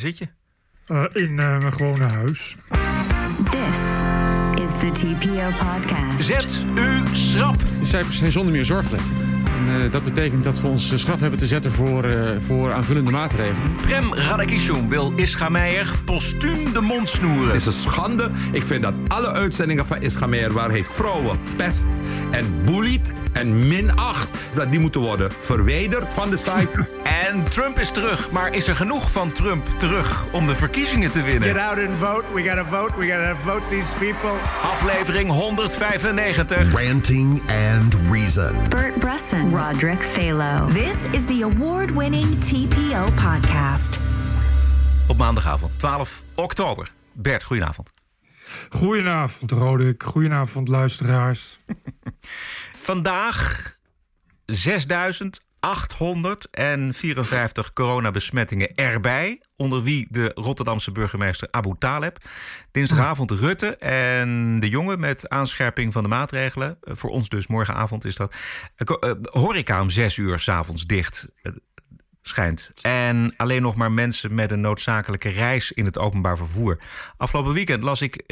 zit je? Uh, in uh, mijn gewone huis. This is the TPO podcast. Zet u schrap. De cijfers zijn zonder meer zorgelijk. En, uh, dat betekent dat we ons schrap hebben te zetten voor, uh, voor aanvullende maatregelen. Prem Radakishun wil Ischa Meijer postuum de mond snoeren. Het is een schande. Ik vind dat alle uitzendingen van Ischa Meijer... waar hij vrouwen pest en bullied en minacht... dat die moeten worden verwijderd van de site. en Trump is terug. Maar is er genoeg van Trump terug om de verkiezingen te winnen? Get out and vote. We gotta vote. We gotta vote these people. Aflevering 195. Ranting and Reason. Bert Bresson. Roderick Phalo. This is the award-winning TPO podcast. Op maandagavond, 12 oktober. Bert, goedenavond. Goedenavond, Roderick. Goedenavond, luisteraars. Vandaag 6.854 coronabesmettingen erbij. Onder wie de Rotterdamse burgemeester Abu Taleb. Dinsdagavond Rutte en de jongen met aanscherping van de maatregelen. Voor ons dus morgenavond is dat. Horeca om 6 uur s'avonds dicht schijnt. En alleen nog maar mensen met een noodzakelijke reis in het openbaar vervoer. Afgelopen weekend las ik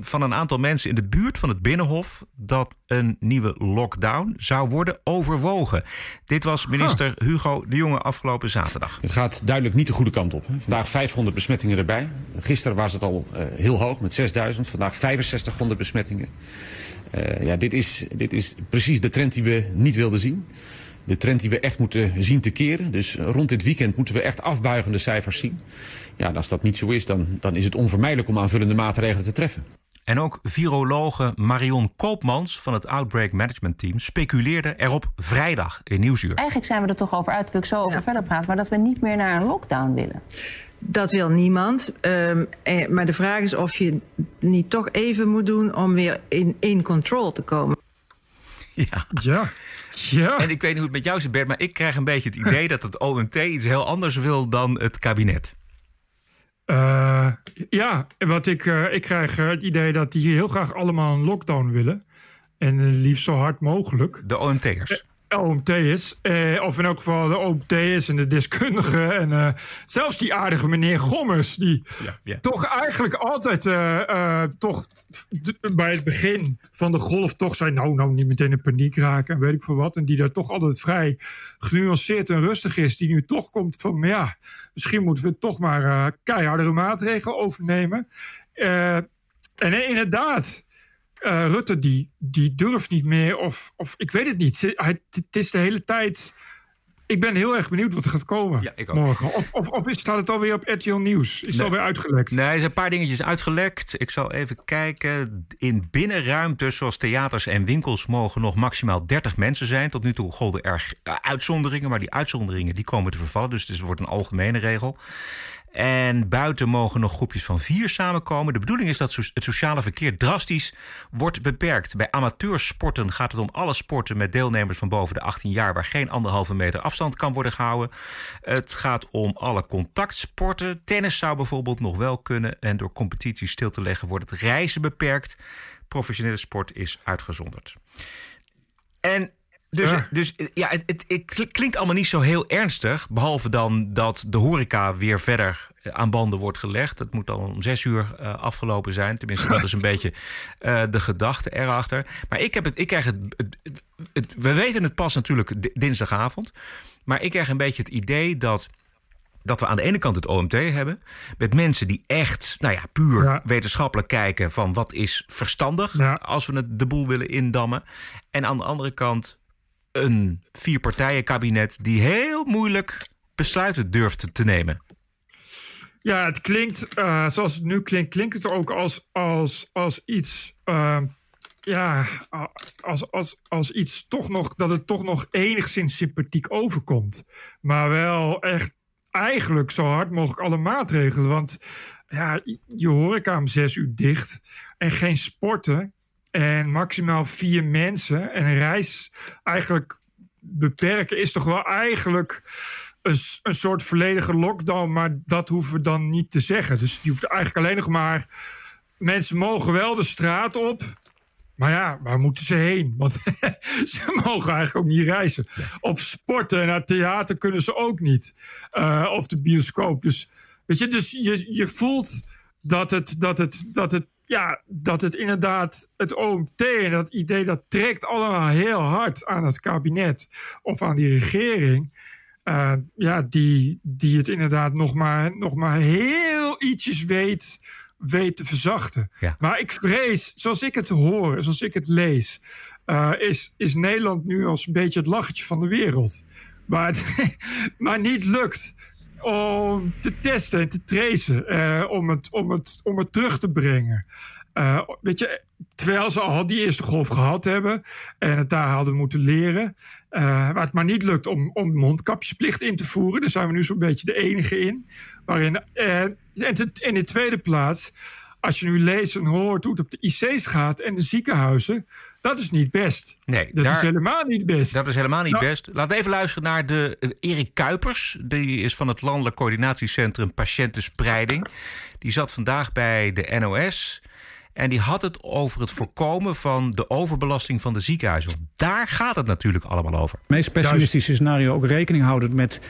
van een aantal mensen in de buurt van het Binnenhof dat een nieuwe lockdown zou worden overwogen. Dit was minister Hugo de Jonge afgelopen zaterdag. Het gaat duidelijk niet de goede kant op. Vandaag 500 besmettingen erbij. Gisteren was het al uh, heel hoog met 6000. Vandaag 6500 besmettingen. Uh, ja, dit, is, dit is precies de trend die we niet wilden zien de trend die we echt moeten zien te keren. Dus rond dit weekend moeten we echt afbuigende cijfers zien. Ja, en als dat niet zo is, dan, dan is het onvermijdelijk om aanvullende maatregelen te treffen. En ook virologe Marion Koopmans van het Outbreak Management Team speculeerde erop vrijdag in Nieuwsuur. Eigenlijk zijn we er toch over uit, wil ik zo over ja. verder praten, maar dat we niet meer naar een lockdown willen. Dat wil niemand. Um, eh, maar de vraag is of je niet toch even moet doen om weer in, in control te komen. Ja. ja. Ja. En ik weet niet hoe het met jou zit, Bert, maar ik krijg een beetje het idee dat het OMT iets heel anders wil dan het kabinet. Uh, ja, wat ik, uh, ik krijg het idee dat die heel graag allemaal een lockdown willen. En liefst zo hard mogelijk. De OMT'ers. OMT is. Eh, of in elk geval de OMT is en de deskundigen. En uh, zelfs die aardige meneer Gommers. Die ja, ja. toch eigenlijk altijd uh, toch bij het begin van de golf toch zei... nou, nou, niet meteen in paniek raken en weet ik veel wat. En die daar toch altijd vrij genuanceerd en rustig is. Die nu toch komt van, ja, misschien moeten we toch maar keihardere maatregelen overnemen. en inderdaad... Uh, Rutte die, die durft niet meer, of, of ik weet het niet. Hij, het is de hele tijd. Ik ben heel erg benieuwd wat er gaat komen ja, ik ook. morgen. Of, of, of staat het alweer op RTL Nieuws? Is nee. het alweer uitgelekt? Nee, er zijn een paar dingetjes uitgelekt. Ik zal even kijken. In binnenruimtes zoals theaters en winkels mogen nog maximaal 30 mensen zijn. Tot nu toe golden er uitzonderingen, maar die uitzonderingen die komen te vervallen. Dus het wordt een algemene regel. En buiten mogen nog groepjes van vier samenkomen. De bedoeling is dat het sociale verkeer drastisch wordt beperkt. Bij amateursporten gaat het om alle sporten met deelnemers van boven de 18 jaar... waar geen anderhalve meter afstand kan worden gehouden. Het gaat om alle contactsporten. Tennis zou bijvoorbeeld nog wel kunnen. En door competities stil te leggen wordt het reizen beperkt. Professionele sport is uitgezonderd. En dus ja, dus, ja het, het, het, klinkt allemaal niet zo heel ernstig. Behalve dan dat de horeca weer verder aan banden wordt gelegd. Het moet dan om zes uur uh, afgelopen zijn. Tenminste, dat is een beetje uh, de gedachte erachter. Maar ik, heb het, ik krijg het, het, We weten het pas natuurlijk dinsdagavond. Maar ik krijg een beetje het idee dat dat we aan de ene kant het OMT hebben. Met mensen die echt, nou ja, puur ja. wetenschappelijk kijken van wat is verstandig. Ja. Als we het de boel willen indammen. En aan de andere kant een vierpartijenkabinet die heel moeilijk besluiten durft te nemen. Ja, het klinkt, uh, zoals het nu klinkt, klinkt het ook als, als, als iets. Uh, ja, als, als, als iets toch nog. dat het toch nog enigszins sympathiek overkomt. Maar wel echt eigenlijk zo hard mogelijk alle maatregelen. Want ja, je horeca om zes uur dicht en geen sporten. En maximaal vier mensen. En een reis eigenlijk beperken is toch wel eigenlijk een, een soort volledige lockdown. Maar dat hoeven we dan niet te zeggen. Dus je hoeft eigenlijk alleen nog maar. Mensen mogen wel de straat op. Maar ja, waar moeten ze heen? Want ze mogen eigenlijk ook niet reizen. Of sporten. Naar theater kunnen ze ook niet. Uh, of de bioscoop. Dus Weet je, dus je, je voelt dat het, dat, het, dat, het, ja, dat het inderdaad het OMT en dat idee dat trekt allemaal heel hard aan het kabinet of aan die regering. Uh, ja, die, die het inderdaad nog maar, nog maar heel ietsjes weet, weet te verzachten. Ja. Maar ik vrees, zoals ik het hoor, zoals ik het lees, uh, is, is Nederland nu als een beetje het lachertje van de wereld. Maar, het, maar niet lukt om te testen en te tracen, uh, om, het, om, het, om het terug te brengen. Uh, weet je, terwijl ze al die eerste golf gehad hebben en het daar hadden moeten leren, uh, waar het maar niet lukt om, om mondkapjesplicht in te voeren. Daar zijn we nu zo'n beetje de enige in. Waarin, en, en in de tweede plaats, als je nu leest en hoort hoe het op de IC's gaat en de ziekenhuizen, dat is niet best. Nee, dat daar, is helemaal niet best. Dat is helemaal niet Nou, best. We even luisteren naar de uh, Erik Kuipers. Die is van het Landelijk Coördinatiecentrum Patiëntenspreiding. Die zat vandaag bij de NOS. En die had het over het voorkomen van de overbelasting van de ziekenhuizen. Want daar gaat het natuurlijk allemaal over. Het meest pessimistische scenario ook rekening houdend met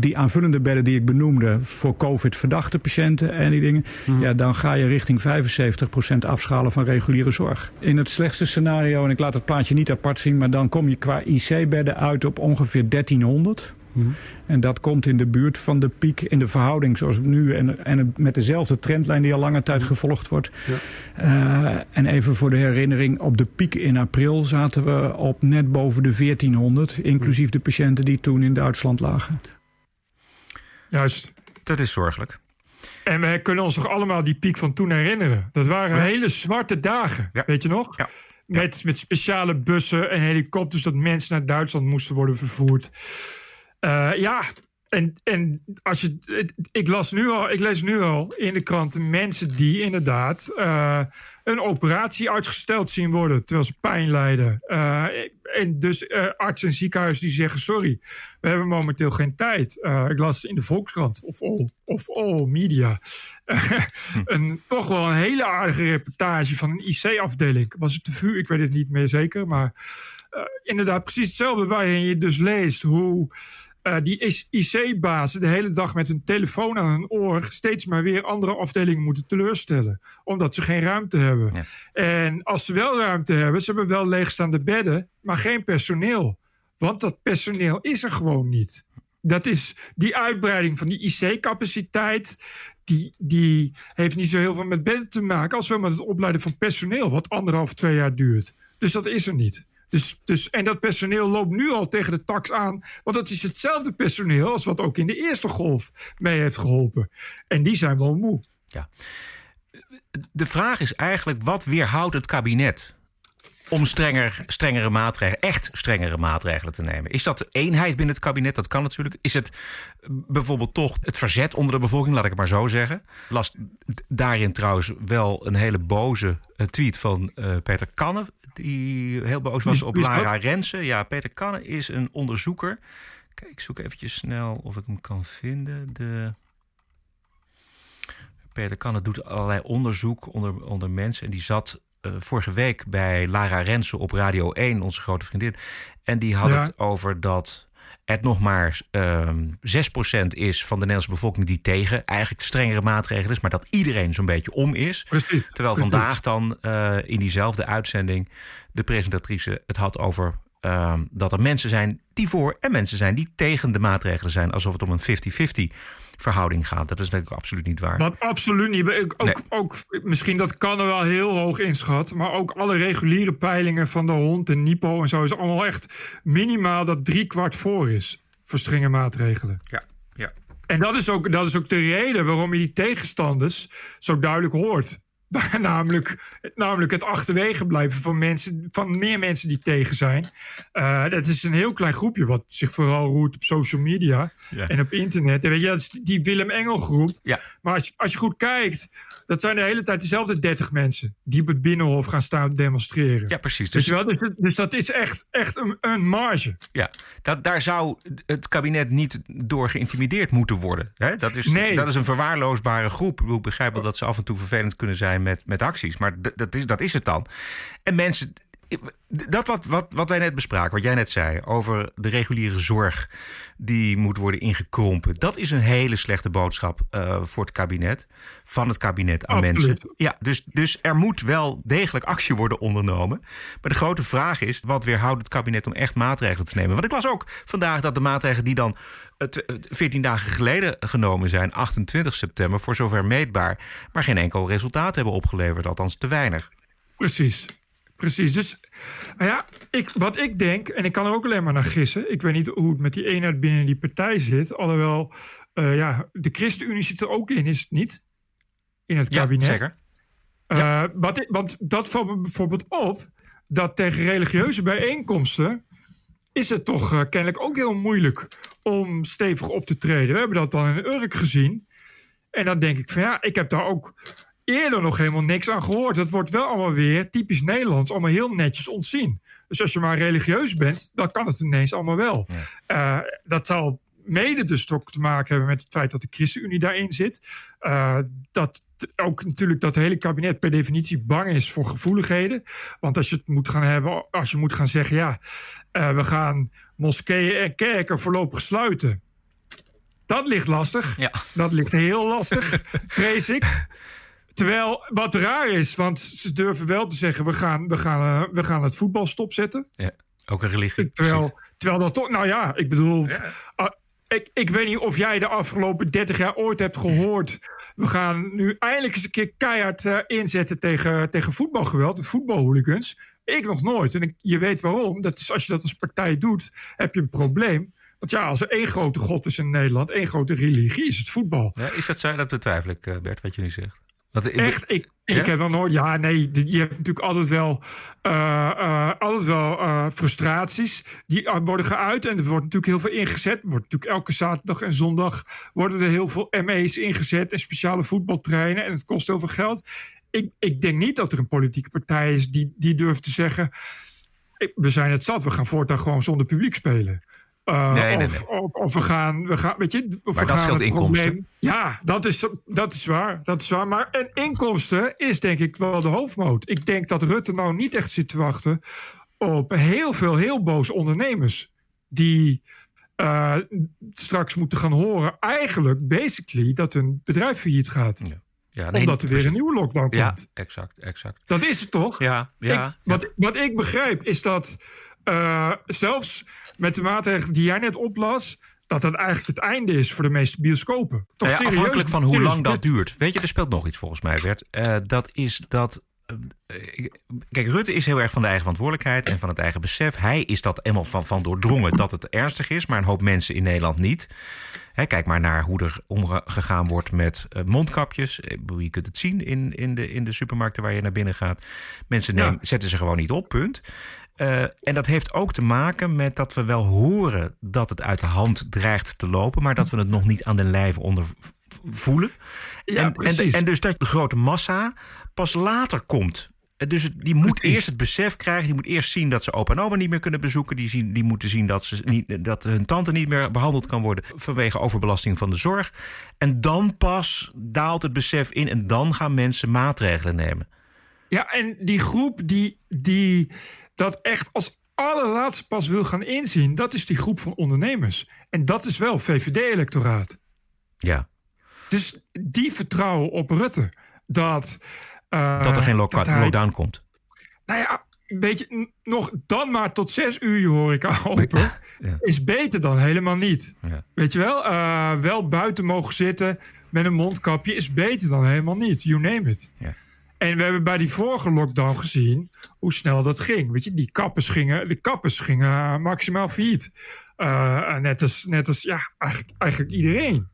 die aanvullende bedden die ik benoemde voor COVID-verdachte patiënten en die dingen. Mhm. Ja, dan ga je richting 75% afschalen van reguliere zorg. In het slechtste scenario, en ik laat het plaatje niet apart zien, maar dan kom je qua IC-bedden uit op ongeveer 1300. Mhm. En dat komt in de buurt van de piek in de verhouding zoals het nu en, en met dezelfde trendlijn die al lange tijd Mhm. gevolgd wordt. Uh, en even voor de herinnering, op de piek in april zaten we op net boven de 1400, inclusief de patiënten die toen in Duitsland lagen. Juist. Dat is zorgelijk. En we kunnen ons toch allemaal die piek van toen herinneren. Dat waren hele zwarte dagen, Ja. weet je nog? Ja. Met, met speciale bussen en helikopters dat mensen naar Duitsland moesten worden vervoerd. Uh, ja, en, en als je, ik, las nu al, ik lees nu al in de kranten mensen die inderdaad uh, een operatie uitgesteld zien worden terwijl ze pijn lijden. Uh, en dus uh, artsen en ziekenhuizen die zeggen: Sorry, we hebben momenteel geen tijd. ik las in de Volkskrant of All, of all Media een, toch wel een hele aardige reportage van een IC-afdeling. Was het de VU? Ik weet het niet meer zeker. Maar inderdaad, precies hetzelfde waarin je dus leest hoe. Uh, die IC-bazen de hele dag met hun telefoon aan hun oor steeds maar weer andere afdelingen moeten teleurstellen. Omdat ze geen ruimte hebben. Ja. En als ze wel ruimte hebben, ze hebben wel leegstaande bedden, maar geen personeel. Want dat personeel is er gewoon niet. Dat is die uitbreiding van die IC-capaciteit. Die, die heeft niet zo heel veel met bedden te maken als wel met het opleiden van personeel, wat anderhalf, twee jaar duurt. Dus dat is er niet. Dus, dus, en dat personeel loopt nu al tegen de tax aan. Want dat is hetzelfde personeel als wat ook in de eerste golf mee heeft geholpen. En die zijn wel moe. Ja. De vraag is eigenlijk, wat weerhoudt het kabinet om strenger, strengere maatregelen, echt strengere maatregelen te nemen? Is dat de eenheid binnen het kabinet? Dat kan natuurlijk. Is het bijvoorbeeld toch het verzet onder de bevolking, laat ik het maar zo zeggen? Las daarin trouwens wel een hele boze tweet van uh, Peter Kanne, die heel boos was op Lara Rensen. Ja, Peter Kanne is een onderzoeker. Kijk, ik zoek eventjes snel of ik hem kan vinden. De... Peter Kanne doet allerlei onderzoek onder, onder mensen. En die zat vorige week bij Lara Rensen op Radio 1, onze grote vriendin. En die had ja. het over dat het nog maar uh, 6% is van de Nederlandse bevolking die tegen eigenlijk strengere maatregelen is, maar dat iedereen zo'n beetje om is. Precies, Terwijl precies. vandaag dan uh, in diezelfde uitzending de presentatrice het had over uh, dat er mensen zijn die voor en mensen zijn die tegen de maatregelen zijn, alsof het om een 50-50 verhouding gaat. Dat is natuurlijk absoluut niet waar. Wat absoluut niet. Ook, nee. ook, misschien dat kan er wel heel hoog inschat. Maar ook alle reguliere peilingen van de hond en Nipo en zo is allemaal echt minimaal dat drie kwart voor is. Voor strenge maatregelen. Ja, ja. En dat is, ook, dat is ook de reden waarom je die tegenstanders zo duidelijk hoort. namelijk, namelijk het achterwege blijven van, mensen, van meer mensen die tegen zijn. Uh, dat is een heel klein groepje wat zich vooral roert op social media ja. en op internet. En weet je, dat is die Willem Engel groep. Ja. Maar als als je goed kijkt, dat zijn de hele tijd dezelfde 30 mensen die op het Binnenhof gaan staan demonstreren. Ja, precies. Dus, wel, dus, dus dat is echt, echt een, een marge. Ja, dat, daar zou het kabinet niet door geïntimideerd moeten worden. Hè? Dat, is, nee. dat is een verwaarloosbare groep. Ik begrijp wel dat ze af en toe vervelend kunnen zijn met, met acties. Maar dat is, dat is het dan. En mensen dat wat, wat, wat wij net bespraken, wat jij net zei over de reguliere zorg die moet worden ingekrompen, dat is een hele slechte boodschap uh, voor het kabinet, van het kabinet aan Absoluut. mensen. Ja, dus, dus er moet wel degelijk actie worden ondernomen. Maar de grote vraag is, wat weerhoudt het kabinet om echt maatregelen te nemen? Want ik las ook vandaag dat de maatregelen die dan uh, 14 dagen geleden genomen zijn, 28 september, voor zover meetbaar, maar geen enkel resultaat hebben opgeleverd, althans te weinig. Precies. Precies. Dus ja, ik, wat ik denk, en ik kan er ook alleen maar naar gissen. Ik weet niet hoe het met die eenheid binnen die partij zit. Alhoewel, uh, ja, de ChristenUnie zit er ook in, is het niet? In het kabinet. Ja, zeker. Uh, ja. wat want dat valt me bijvoorbeeld op dat tegen religieuze bijeenkomsten is het toch uh, kennelijk ook heel moeilijk om stevig op te treden. We hebben dat dan in Urk gezien. En dan denk ik van ja, ik heb daar ook eerder nog helemaal niks aan gehoord. Het wordt wel allemaal weer typisch Nederlands, allemaal heel netjes ontzien. Dus als je maar religieus bent, dan kan het ineens allemaal wel. Ja. Uh, dat zal mede dus ook te maken hebben met het feit dat de ChristenUnie daarin zit. Uh, dat ook natuurlijk dat hele kabinet per definitie bang is voor gevoeligheden. Want als je het moet gaan hebben, als je moet gaan zeggen, ja, uh, we gaan moskeeën en kerken voorlopig sluiten. Dat ligt lastig. Ja. Dat ligt heel lastig, vrees ik. Terwijl wat raar is, want ze durven wel te zeggen: we gaan, we gaan, uh, we gaan het voetbal stopzetten. Ja, ook een religie. Terwijl, terwijl dat toch, nou ja, ik bedoel. Ja. Uh, ik, ik weet niet of jij de afgelopen 30 jaar ooit hebt gehoord. We gaan nu eindelijk eens een keer keihard uh, inzetten tegen, tegen voetbalgeweld, de voetbalhooligans. Ik nog nooit. En ik, je weet waarom. Dat is, als je dat als partij doet, heb je een probleem. Want ja, als er één grote god is in Nederland, één grote religie, is het voetbal. Ja, is dat zo? Dat betwijfel ik, uh, Bert, wat je nu zegt. Dat, Echt? Ik, heb dan nooit. Ja, nee. Je hebt natuurlijk altijd wel, uh, uh, altijd wel uh, frustraties die worden geuit. En er wordt natuurlijk heel veel ingezet. Er wordt natuurlijk elke zaterdag en zondag worden er heel veel ME's ingezet. En speciale voetbaltreinen. En het kost heel veel geld. Ik, ik denk niet dat er een politieke partij is die, die durft te zeggen. We zijn het zat, we gaan voortaan gewoon zonder publiek spelen. Uh, nee, nee, of, nee. Of, of, we gaan, we gaan, weet je, of maar we dat gaan het inkomsten. Probleem, ja, dat is, dat is waar. Dat is waar. Maar en inkomsten is denk ik wel de hoofdmoot. Ik denk dat Rutte nou niet echt zit te wachten op heel veel heel boze ondernemers die uh, straks moeten gaan horen, eigenlijk basically dat hun bedrijf failliet gaat. Ja. Ja, nee, Omdat er weer een nieuwe lockdown Ja, komt. exact, exact. Dat is het toch? Ja, ja. Ik, wat, wat ik begrijp is dat uh, zelfs met de maatregelen die jij net oplas, dat dat eigenlijk het einde is voor de meeste bioscopen. Toch Nou ja, serieus, afhankelijk van hoe lang dat duurt. Weet je, er speelt nog iets volgens mij, Bert. Uh, dat is dat. ik- Kijk, Rutte is heel erg van de eigen verantwoordelijkheid en van het eigen besef. Hij is dat helemaal van, van doordrongen dat het ernstig is, maar een hoop mensen in Nederland niet. Hè, kijk maar naar hoe er omgegaan wordt met eh, mondkapjes. Je kunt het zien in, in, de, in de supermarkten waar je naar binnen gaat. Mensen nemen, zetten ze gewoon niet op, punt. Eh, en dat heeft ook te maken met dat we wel horen dat het uit de hand dreigt te lopen, maar dat we het nog niet aan de lijve onder voelen. Ja, en, en, precies. en dus dat de grote massa pas later komt. Eh, Dus die moet Precies. eerst het besef krijgen. Die moet eerst zien dat ze opa en oma niet meer kunnen bezoeken. Die, zien, die moeten zien dat, ze niet, dat hun tante niet meer behandeld kan worden vanwege overbelasting van de zorg. En dan pas daalt het besef in en dan gaan mensen maatregelen nemen. Ja, en die groep die, die dat echt als allerlaatste pas wil gaan inzien, dat is die groep van ondernemers. En dat is wel VVD-electoraat. Ja, Dus die vertrouwen op Rutte dat. eh, dat er geen dat hij- lockdown komt. Nou ja, weet je, nog dan maar tot zes uur je horeca open. Ja. Is beter dan helemaal niet. Ja. Weet je wel? Eh, wel buiten mogen zitten met een mondkapje is beter dan helemaal niet. You name it. En we hebben bij die vorige lockdown gezien hoe snel dat ging. Weet je, die kappers gingen, de kappers gingen maximaal failliet. Eh, net als, net als ja, eigenlijk, eigenlijk iedereen.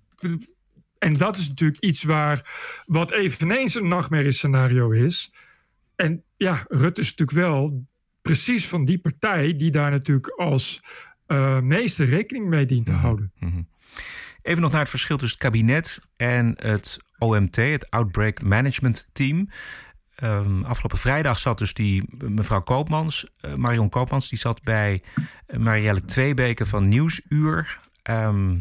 En dat is natuurlijk iets waar, wat eveneens een nachtmerriescenario is. En ja, Rutte is natuurlijk wel precies van die partij die daar natuurlijk als eh, meeste rekening mee dient te houden. Even nog naar het verschil tussen het kabinet en het OMT, het Outbreak Management Team. Ehm, afgelopen vrijdag zat dus die mevrouw Koopmans, eh, Marion Koopmans, die zat bij eh, Marielle Tweebeke van Nieuwsuur. Ehm,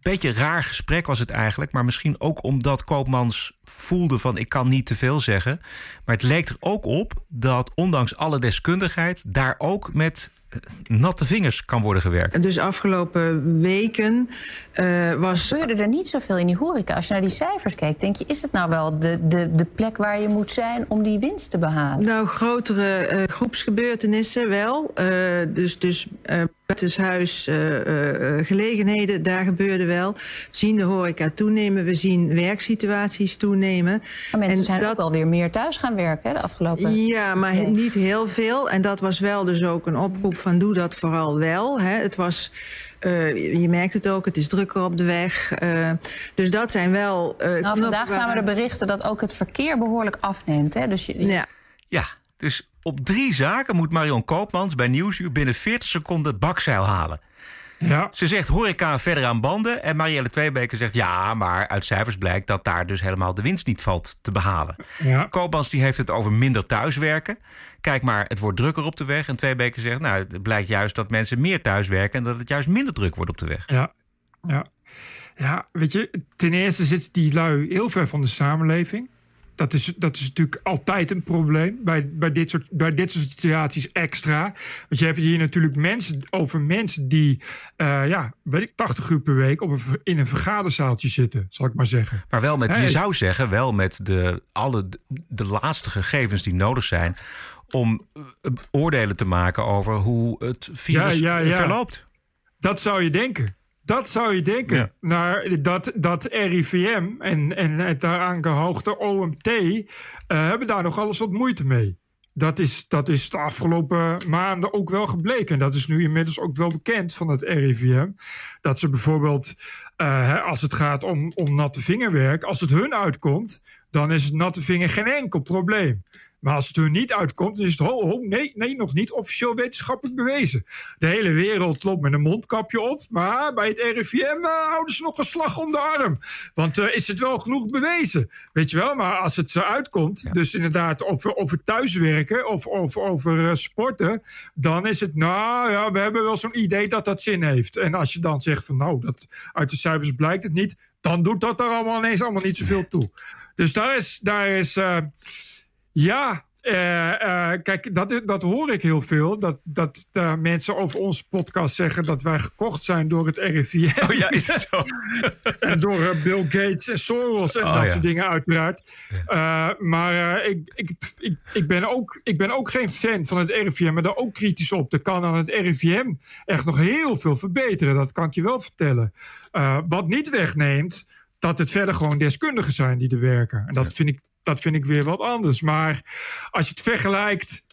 beetje een raar gesprek was het eigenlijk. Maar misschien ook omdat Koopmans voelde van ik kan niet te veel zeggen. Maar het leek er ook op dat ondanks alle deskundigheid... daar ook met eh, natte vingers kan worden gewerkt. Dus afgelopen weken uh, was... Gebeurde er niet zoveel in die horeca? Als je naar die cijfers kijkt, denk je... is het nou wel de, de, de plek waar je moet zijn om die winst te behalen? Nou, grotere uh, groepsgebeurtenissen wel. Uh, dus dus buitenshuis gelegenheden, daar gebeurde wel. We zien de horeca toenemen, we zien werksituaties toenemen. Maar mensen en zijn dat... ook wel weer meer thuis gaan werken hè, de afgelopen Ja, maar nee. niet heel veel. En dat was wel dus ook een oproep van doe dat vooral wel. Hè. Het was... Uh, je merkt het ook, het is drukker op de weg. Uh, dus dat zijn wel. Uh, nou, vandaag kwamen er berichten dat ook het verkeer behoorlijk afneemt. Hè? Dus je, ja. ja, dus op drie zaken moet Marion Koopmans bij Nieuwsuur binnen 40 seconden het bakzeil halen. Ja. Ze zegt horeca verder aan banden. En Marielle Tweebeke zegt ja, maar uit cijfers blijkt dat daar dus helemaal de winst niet valt te behalen. Ja. Koopmans die heeft het over minder thuiswerken. Kijk maar, het wordt drukker op de weg. En Tweebeke zegt, nou, het blijkt juist dat mensen meer thuiswerken... en dat het juist minder druk wordt op de weg. Ja, ja. Ja, weet je, ten eerste zitten die lui heel ver van de samenleving. Dat is, dat is natuurlijk altijd een probleem. Bij, bij, dit soort, bij dit soort situaties extra. Want je hebt hier natuurlijk mensen over mensen die, uh, ja, weet ik, 80 uur per week op een, in een vergaderzaaltje zitten, zal ik maar zeggen. Maar wel met, je zou zeggen, wel met de, alle de laatste gegevens die nodig zijn om oordelen te maken over hoe het virus ja, ja, ja. verloopt. Dat zou je denken. Dat zou je denken. Ja. Nou, dat, dat RIVM en, en het daaraan gehoogde OMT uh, hebben daar nog alles wat moeite mee. Dat is, dat is de afgelopen maanden ook wel gebleken. En dat is nu inmiddels ook wel bekend van het RIVM. Dat ze bijvoorbeeld, uh, als het gaat om, om natte vingerwerk, als het hun uitkomt, dan is het natte vinger geen enkel probleem. Maar als het er niet uitkomt, dan is het ho, ho, nee, nee, nog niet officieel wetenschappelijk bewezen. De hele wereld loopt met een mondkapje op, maar bij het RIVM uh, houden ze nog een slag om de arm. Want uh, is het wel genoeg bewezen? Weet je wel, maar als het zo uitkomt, ja. dus inderdaad over, over thuiswerken of over, over uh, sporten, dan is het, nou ja, we hebben wel zo'n idee dat dat zin heeft. En als je dan zegt van, nou, dat, uit de cijfers blijkt het niet, dan doet dat er allemaal ineens allemaal niet zoveel toe. Dus daar is, daar is ja, uh, uh, kijk, dat, dat hoor ik heel veel. Dat, dat uh, mensen over onze podcast zeggen dat wij gekocht zijn door het RIVM. Oh ja, is het zo? en door Bill Gates en Soros en oh, dat ja. soort dingen uiteraard. Maar ik, ik, ik, ik, ben ook, ik ben ook geen fan van het RIVM, maar daar ook kritisch op. Er kan aan het RIVM echt nog heel veel verbeteren. Dat kan ik je wel vertellen. wat niet wegneemt dat het verder gewoon deskundigen zijn die er werken. En dat vind ik dat vind ik weer wat anders. Maar als je het vergelijkt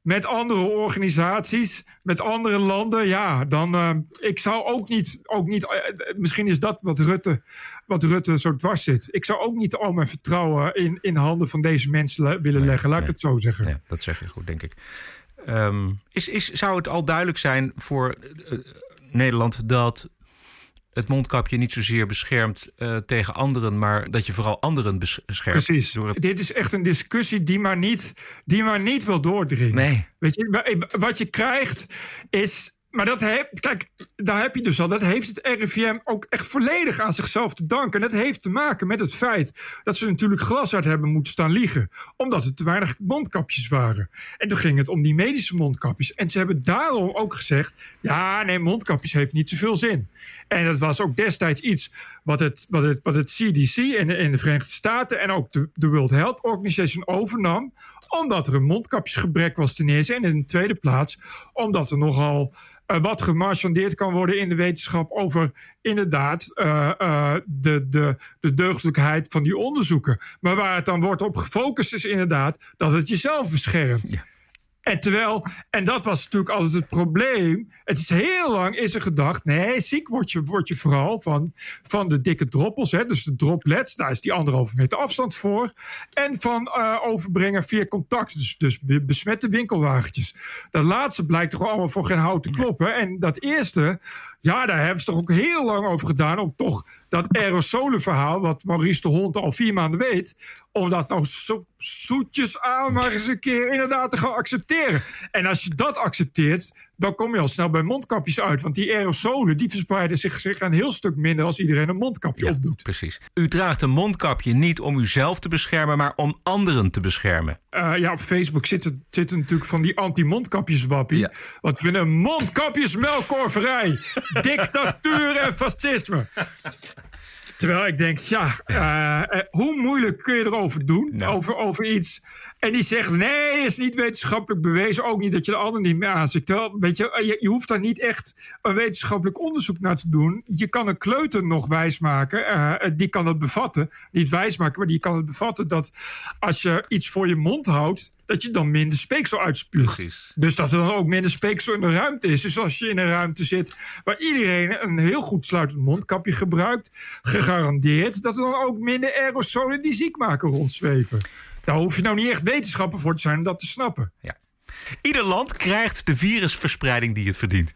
met andere organisaties, met andere landen, ja, dan uh, ik zou ook niet, ook niet uh, misschien is dat wat Rutte, wat Rutte zo dwars zit. Ik zou ook niet al mijn vertrouwen in, in handen van deze mensen le willen nee, leggen, laat nee. ik het zo zeggen. Nee, dat zeg je goed, denk ik. Um, is, is, zou het al duidelijk zijn voor uh, Nederland dat het mondkapje niet zozeer beschermt uh, tegen anderen, maar dat je vooral anderen beschermt. Precies. Het... Dit is echt een discussie die maar niet, die maar niet wil doordringen. Nee. Weet je, wat je krijgt is. Maar dat kijk, daar heb je dus al. Dat heeft het RIVM ook echt volledig aan zichzelf te danken. En dat heeft te maken met het feit dat ze natuurlijk glashard hebben moeten staan liegen. Omdat er te weinig mondkapjes waren. En toen ging het om die medische mondkapjes. En ze hebben daarom ook gezegd: ja, nee, mondkapjes heeft niet zoveel zin. En dat was ook destijds iets wat het, wat het, wat het CDC in, in de Verenigde Staten en ook de, de World Health Organization overnam. Omdat er een mondkapjesgebrek was ten eerste. En in de tweede plaats omdat er nogal wat gemarchandeerd kan worden in de wetenschap over inderdaad uh, uh, de, de, de deugdelijkheid van die onderzoeken. Maar waar het dan wordt op gefocust is inderdaad dat het jezelf beschermt. Ja. En terwijl, en dat was natuurlijk altijd het probleem. Het is heel lang is er gedacht, nee, ziek word je, word je vooral van, van de dikke droppels. Hè, dus de droplets, daar is die anderhalve meter afstand voor. En van uh, overbrengen via contact, dus, dus besmette winkelwagentjes. Dat laatste blijkt toch allemaal voor geen hout te kloppen. En dat eerste, ja, daar hebben ze toch ook heel lang over gedaan... om toch dat aerosolenverhaal, wat Maurice de Hond al vier maanden weet... om dat nou zo zoetjes aan maar eens een keer inderdaad te gaan accepteren. En als je dat accepteert, dan kom je al snel bij mondkapjes uit. Want die aerosolen die verspreiden zich, zich een heel stuk minder als iedereen een mondkapje opdoet. Precies. U draagt een mondkapje niet om uzelf te beschermen, maar om anderen te beschermen. Eh, ja, op Facebook zitten, zitten natuurlijk van die anti-mondkapjeswappie. Wat vinden een mondkapjesmelkorverij, dictatuur en fascisme. Terwijl ik denk, ja, eh, eh, hoe moeilijk kun je erover doen? Over, over iets. En die zegt, nee, is niet wetenschappelijk bewezen. Ook niet dat je de ander niet meer aanziet. Terwijl, weet je, je, je hoeft daar niet echt een wetenschappelijk onderzoek naar te doen. Je kan een kleuter nog wijsmaken. eh, die kan het bevatten. Niet wijsmaken, maar die kan het bevatten dat als je iets voor je mond houdt, dat je dan minder speeksel uitspuugt. Dus dat er dan ook minder speeksel in de ruimte is. Dus als je in een ruimte zit waar iedereen een heel goed sluitend mondkapje gebruikt, gegarandeerd dat er dan ook minder aerosolen die ziek maken rondzweven. Daar hoef je nou niet echt wetenschapper voor te zijn om dat te snappen. Ja. Ieder land krijgt de virusverspreiding die het verdient.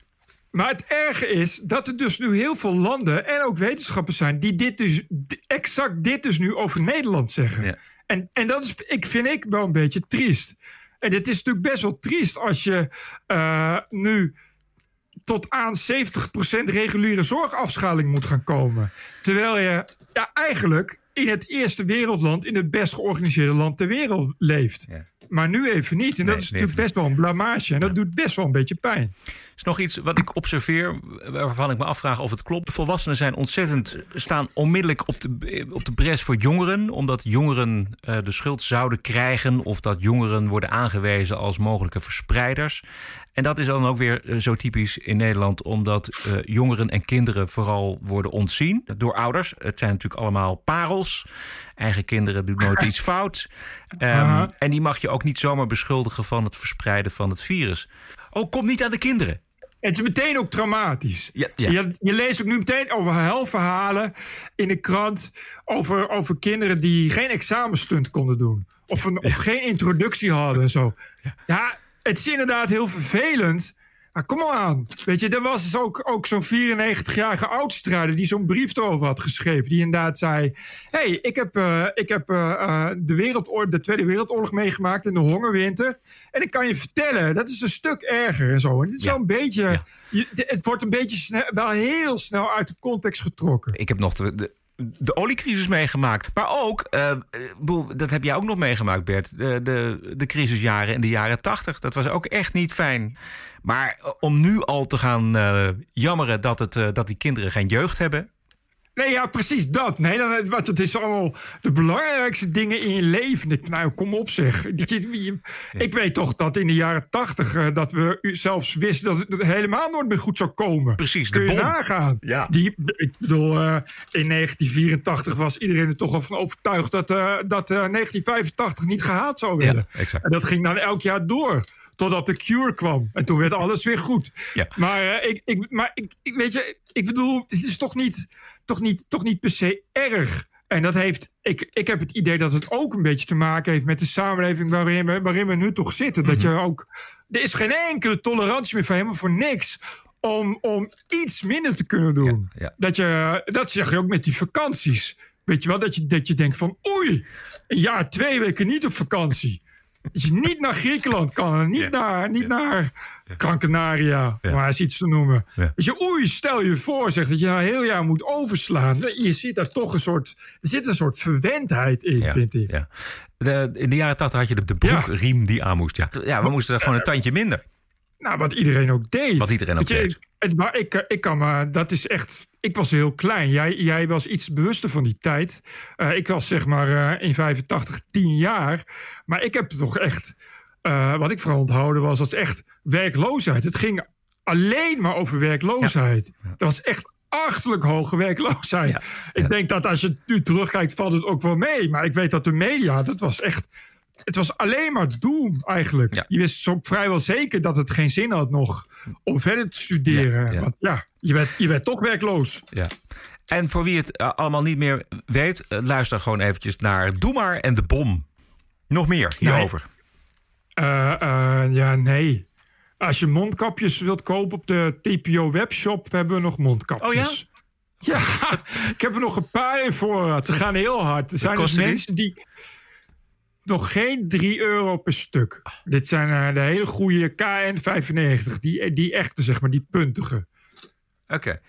Maar het erge is dat er dus nu heel veel landen en ook wetenschappers zijn die dit dus exact dit dus nu over Nederland zeggen. En, en dat is, ik vind ik wel een beetje triest. En het is natuurlijk best wel triest als je eh, nu tot aan 70% reguliere zorgafschaling moet gaan komen. Terwijl je ja, eigenlijk in het eerste wereldland, in het best georganiseerde land ter wereld leeft. Maar nu even niet. En dat is natuurlijk best wel een blamage. En dat doet best wel een beetje pijn. is nog iets wat ik observeer, waarvan ik me afvraag of het klopt. Volwassenen zijn ontzettend, staan onmiddellijk op de, op de bres voor jongeren. Omdat jongeren eh, de schuld zouden krijgen. Of dat jongeren worden aangewezen als mogelijke verspreiders. En dat is dan ook weer eh, zo typisch in Nederland. Omdat eh, jongeren en kinderen vooral worden ontzien door ouders. Het zijn natuurlijk allemaal parels. Eigen kinderen doen nooit iets fout. Ehm, en die mag je ook niet zomaar beschuldigen van het verspreiden van het virus. Oh, kom niet aan de kinderen. Het is meteen ook traumatisch. Ja, ja. Je, je leest ook nu meteen over helverhalen in de krant. Over, over kinderen die geen examenstunt konden doen. Of, een, of geen introductie hadden en zo. Ja. Het is inderdaad heel vervelend. Maar kom aan. Weet je, er was dus ook, ook zo'n 94-jarige oudstrijder die zo'n brief erover had geschreven. Die inderdaad zei: hey, ik heb, eh, ik heb eh, eh, de, wereldoorlog, de Tweede Wereldoorlog meegemaakt in de hongerwinter. En ik kan je vertellen, dat is een stuk erger en zo. En het is wel een beetje. je- het wordt een beetje snel, wel heel snel uit de context getrokken. Ik heb nog de, de, de oliecrisis meegemaakt. Maar ook, eh, eh, dat heb jij ook nog meegemaakt, Bert. De, de, de crisisjaren in de jaren tachtig. Dat was ook echt niet fijn. Maar eh, om nu al te gaan jammeren dat, het, dat die kinderen geen jeugd hebben. Nee, ja, precies dat. Nee, dan, want het is allemaal de belangrijkste dingen in je leven. Nou, kom op zeg. Dat je- je- Ik weet toch dat in de jaren tachtig... eh, dat we zelfs wisten dat het helemaal nooit meer goed zou komen. Precies, Kun de je bom. nagaan. Ja. Die, ik bedoel, eh, in 1984 was iedereen er toch al van overtuigd... dat, eh, dat eh, 1985 niet gehaald zou worden. exact. En dat ging dan elk jaar door. Totdat de cure kwam. En toen werd alles weer goed. Ja. Maar, eh, ik, ik, maar ik, ik, weet je, ik bedoel, het is toch niet, toch niet, toch niet per se erg. En dat heeft, ik, ik heb het idee dat het ook een beetje te maken heeft met de samenleving waarin we, waarin we nu toch zitten. Dat je ook, er is geen enkele tolerantie meer voor helemaal voor niks. Om, om iets minder te kunnen doen. ja. Dat, je, dat zeg je ook met die vakanties. Weet je wel, dat je, dat je denkt van oei, een jaar, twee weken niet op vakantie. Dat je niet naar Griekenland kan niet naar, niet naar Om maar eens iets te noemen. Ja. Weet je, oei, stel je voor zeg, dat je een heel jaar moet overslaan. Je ziet daar toch een soort, er zit een soort verwendheid in, Ja, vind ik. De, in de jaren tachtig had je de, de broekriem die aan moest. Ja. ja, we moesten er gewoon een tandje minder. Nou, wat iedereen ook deed. Wat iedereen ook je, deed. Het, maar ik, eh, ik kan me, dat is echt. Ik was heel klein. Jij, jij was iets bewuster van die tijd. Eh, ik was zeg maar eh, in 85 10 jaar. Maar ik heb toch echt. Eh, wat ik vooral onthouden was, dat is echt werkloosheid. Het ging alleen maar over werkloosheid. Dat was echt achterlijk hoge werkloosheid. Ik denk dat als je nu terugkijkt, valt het ook wel mee. Maar ik weet dat de media, dat was echt. Het was alleen maar doom eigenlijk. Je wist zo vrijwel zeker dat het geen zin had nog om verder te studeren. Ja, ja. Want ja, je werd, je werd toch werkloos. Ja. En voor wie het eh, allemaal niet meer weet, eh, luister gewoon eventjes naar Doe maar en de bom. Nog meer hierover. Ja, nee. Als je mondkapjes wilt kopen op de TPO webshop, hebben we nog mondkapjes. Oh ja? Ja, ik heb er nog een paar in voorraad. Ze gaan heel hard. Er zijn dus die? mensen die... nog geen 3 euro per stuk. Dit zijn eh, de hele goede KN95. Die, die echte, zeg maar, die puntige. Oké.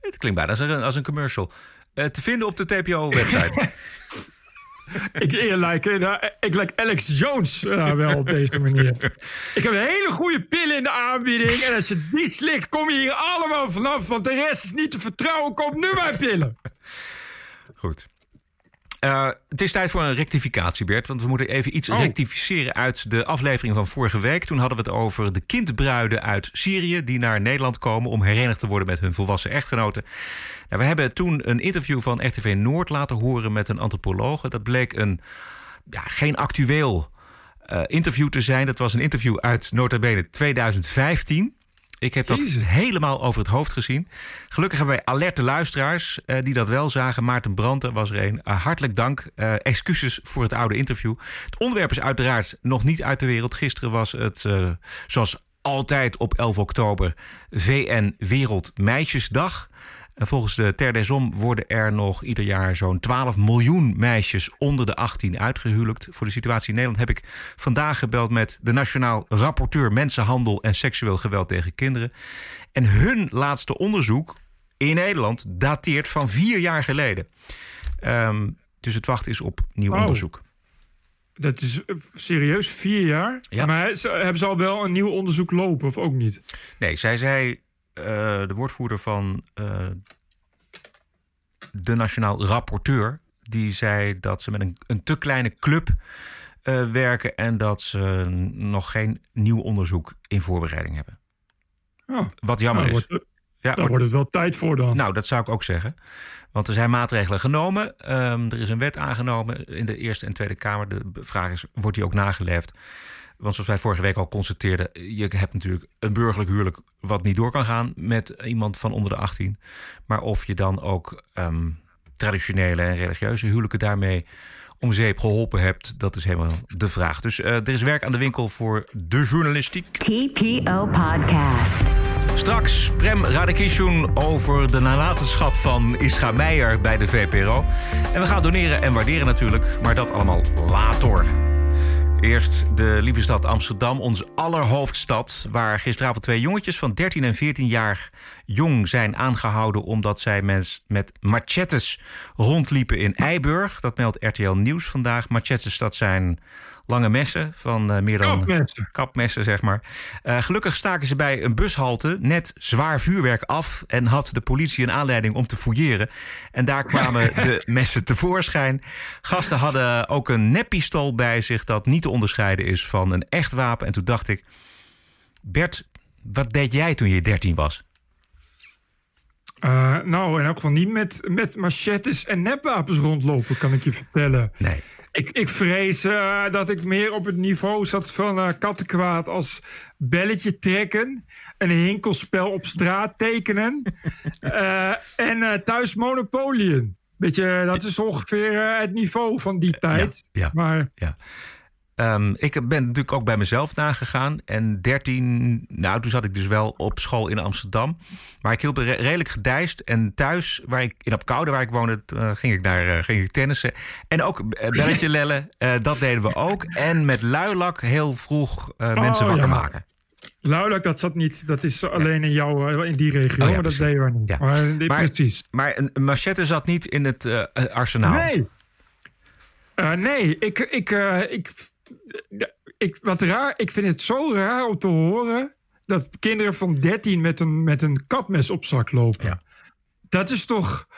Het klinkt bijna als een, als een commercial. Eh, te vinden op de TPO-website. ik, ik, lijk, eh, ik lijk Alex Jones eh, wel op deze manier. Ik heb hele goede pillen in de aanbieding. En als je die slikt, kom je hier allemaal vanaf. Want de rest is niet te vertrouwen. Koop nu mijn pillen. Goed. Uh, het is tijd voor een rectificatie, Bert. Want we moeten even iets Oh. rectificeren uit de aflevering van vorige week. Toen hadden we het over de kindbruiden uit Syrië... die naar Nederland komen om herenigd te worden met hun volwassen echtgenoten. Nou, we hebben toen een interview van RTV Noord laten horen met een antropologe. Dat bleek een ja, geen actueel eh, interview te zijn. Dat was een interview uit nota bene 2015... Ik heb dat helemaal over het hoofd gezien. Gelukkig hebben wij alerte luisteraars eh, die dat wel zagen. Maarten Branten was er een. Eh, hartelijk dank. Eh, excuses voor het oude interview. Het onderwerp is uiteraard nog niet uit de wereld. Gisteren was het, zoals altijd op 11 oktober, VN Wereldmeisjesdag. En volgens de Ter des Om worden er nog ieder jaar zo'n 12 miljoen meisjes onder de 18 uitgehuwelijkt. Voor de situatie in Nederland heb ik vandaag gebeld met de Nationaal Rapporteur Mensenhandel en Seksueel Geweld tegen Kinderen. En hun laatste onderzoek in Nederland dateert van vier jaar geleden. Ehm, dus het wacht is op nieuw Oh. onderzoek. Dat is eh, serieus vier jaar. Ja. Maar hebben ze al wel een nieuw onderzoek lopen of ook niet? Nee, zij zei, de woordvoerder van eh, de Nationaal Rapporteur, die zei dat ze met een, een te kleine club eh, werken en dat ze nog geen nieuw onderzoek in voorbereiding hebben. Oh. Wat jammer Nou, is. wordt- Ja, Daar wordt het wel tijd voor dan. Nou, dat zou ik ook zeggen. Want er zijn maatregelen genomen. Ehm, er is een wet aangenomen in de Eerste en Tweede Kamer. De vraag is, wordt die ook nageleefd? Want zoals wij vorige week al constateerden... je hebt natuurlijk een burgerlijk huwelijk... wat niet door kan gaan met iemand van onder de 18. Maar of je dan ook ehm, traditionele en religieuze huwelijken daarmee om zeep geholpen hebt... dat is helemaal de vraag. Dus eh, er is werk aan de winkel voor de journalistiek. TPO Podcast. Straks Prem Radakishun over de nalatenschap van Ischa Meijer bij de VPRO. En we gaan doneren en waarderen natuurlijk, maar dat allemaal later. Eerst de lieve stad Amsterdam, onze allerhoofdstad... waar gisteravond twee jongetjes van 13 en 14 jaar jong zijn aangehouden... omdat zij mens met machetes rondliepen in Eiburg. Dat meldt RTL Nieuws vandaag. Machetes, dat zijn lange messen van eh, meer dan... Kapmessen. Kapmessen, zeg maar. Eh, gelukkig staken ze bij een bushalte net zwaar vuurwerk af... en had de politie een aanleiding om te fouilleren. En daar kwamen de messen tevoorschijn. Gasten hadden ook een neppistool bij zich... dat niet te onderscheiden is van een echt wapen. En toen dacht ik... Bert, wat deed jij toen je 13 was? Eh, nou, in elk geval niet met, met machetes en nepwapens rondlopen, kan ik je vertellen. Nee. Ik, ik vrees eh, dat ik meer op het niveau zat van eh, kattenkwaad als belletje trekken, een hinkelspel op straat tekenen eh, en thuis monopolieën. Weet je, dat is ongeveer het niveau van die tijd. ja. Maar Ja. Ehm, ik ben natuurlijk ook bij mezelf nagegaan. En 13, nou, toen zat ik dus wel op school in Amsterdam. Maar ik re- redelijk gedijst. En thuis, waar ik, in Apkoude, waar ik woonde, eh, ging ik naar eh, ging ik tennissen. En ook eh, belletje lellen, dat deden we ook. En met luilak heel vroeg eh, mensen Oh, wakker ja. maken. Luidelijk, dat zat niet. Dat is alleen in jouw, in die regio. Oh ja, maar dat deden we niet. Ja. Maar, Maar- precies. Maar een, machette zat niet in het arsenaal. Nee. Nee, ik, ik, ik, ik, wat raar, ik vind het zo raar om te horen dat kinderen van 13 met een, met een kapmes op zak lopen. Dat is toch.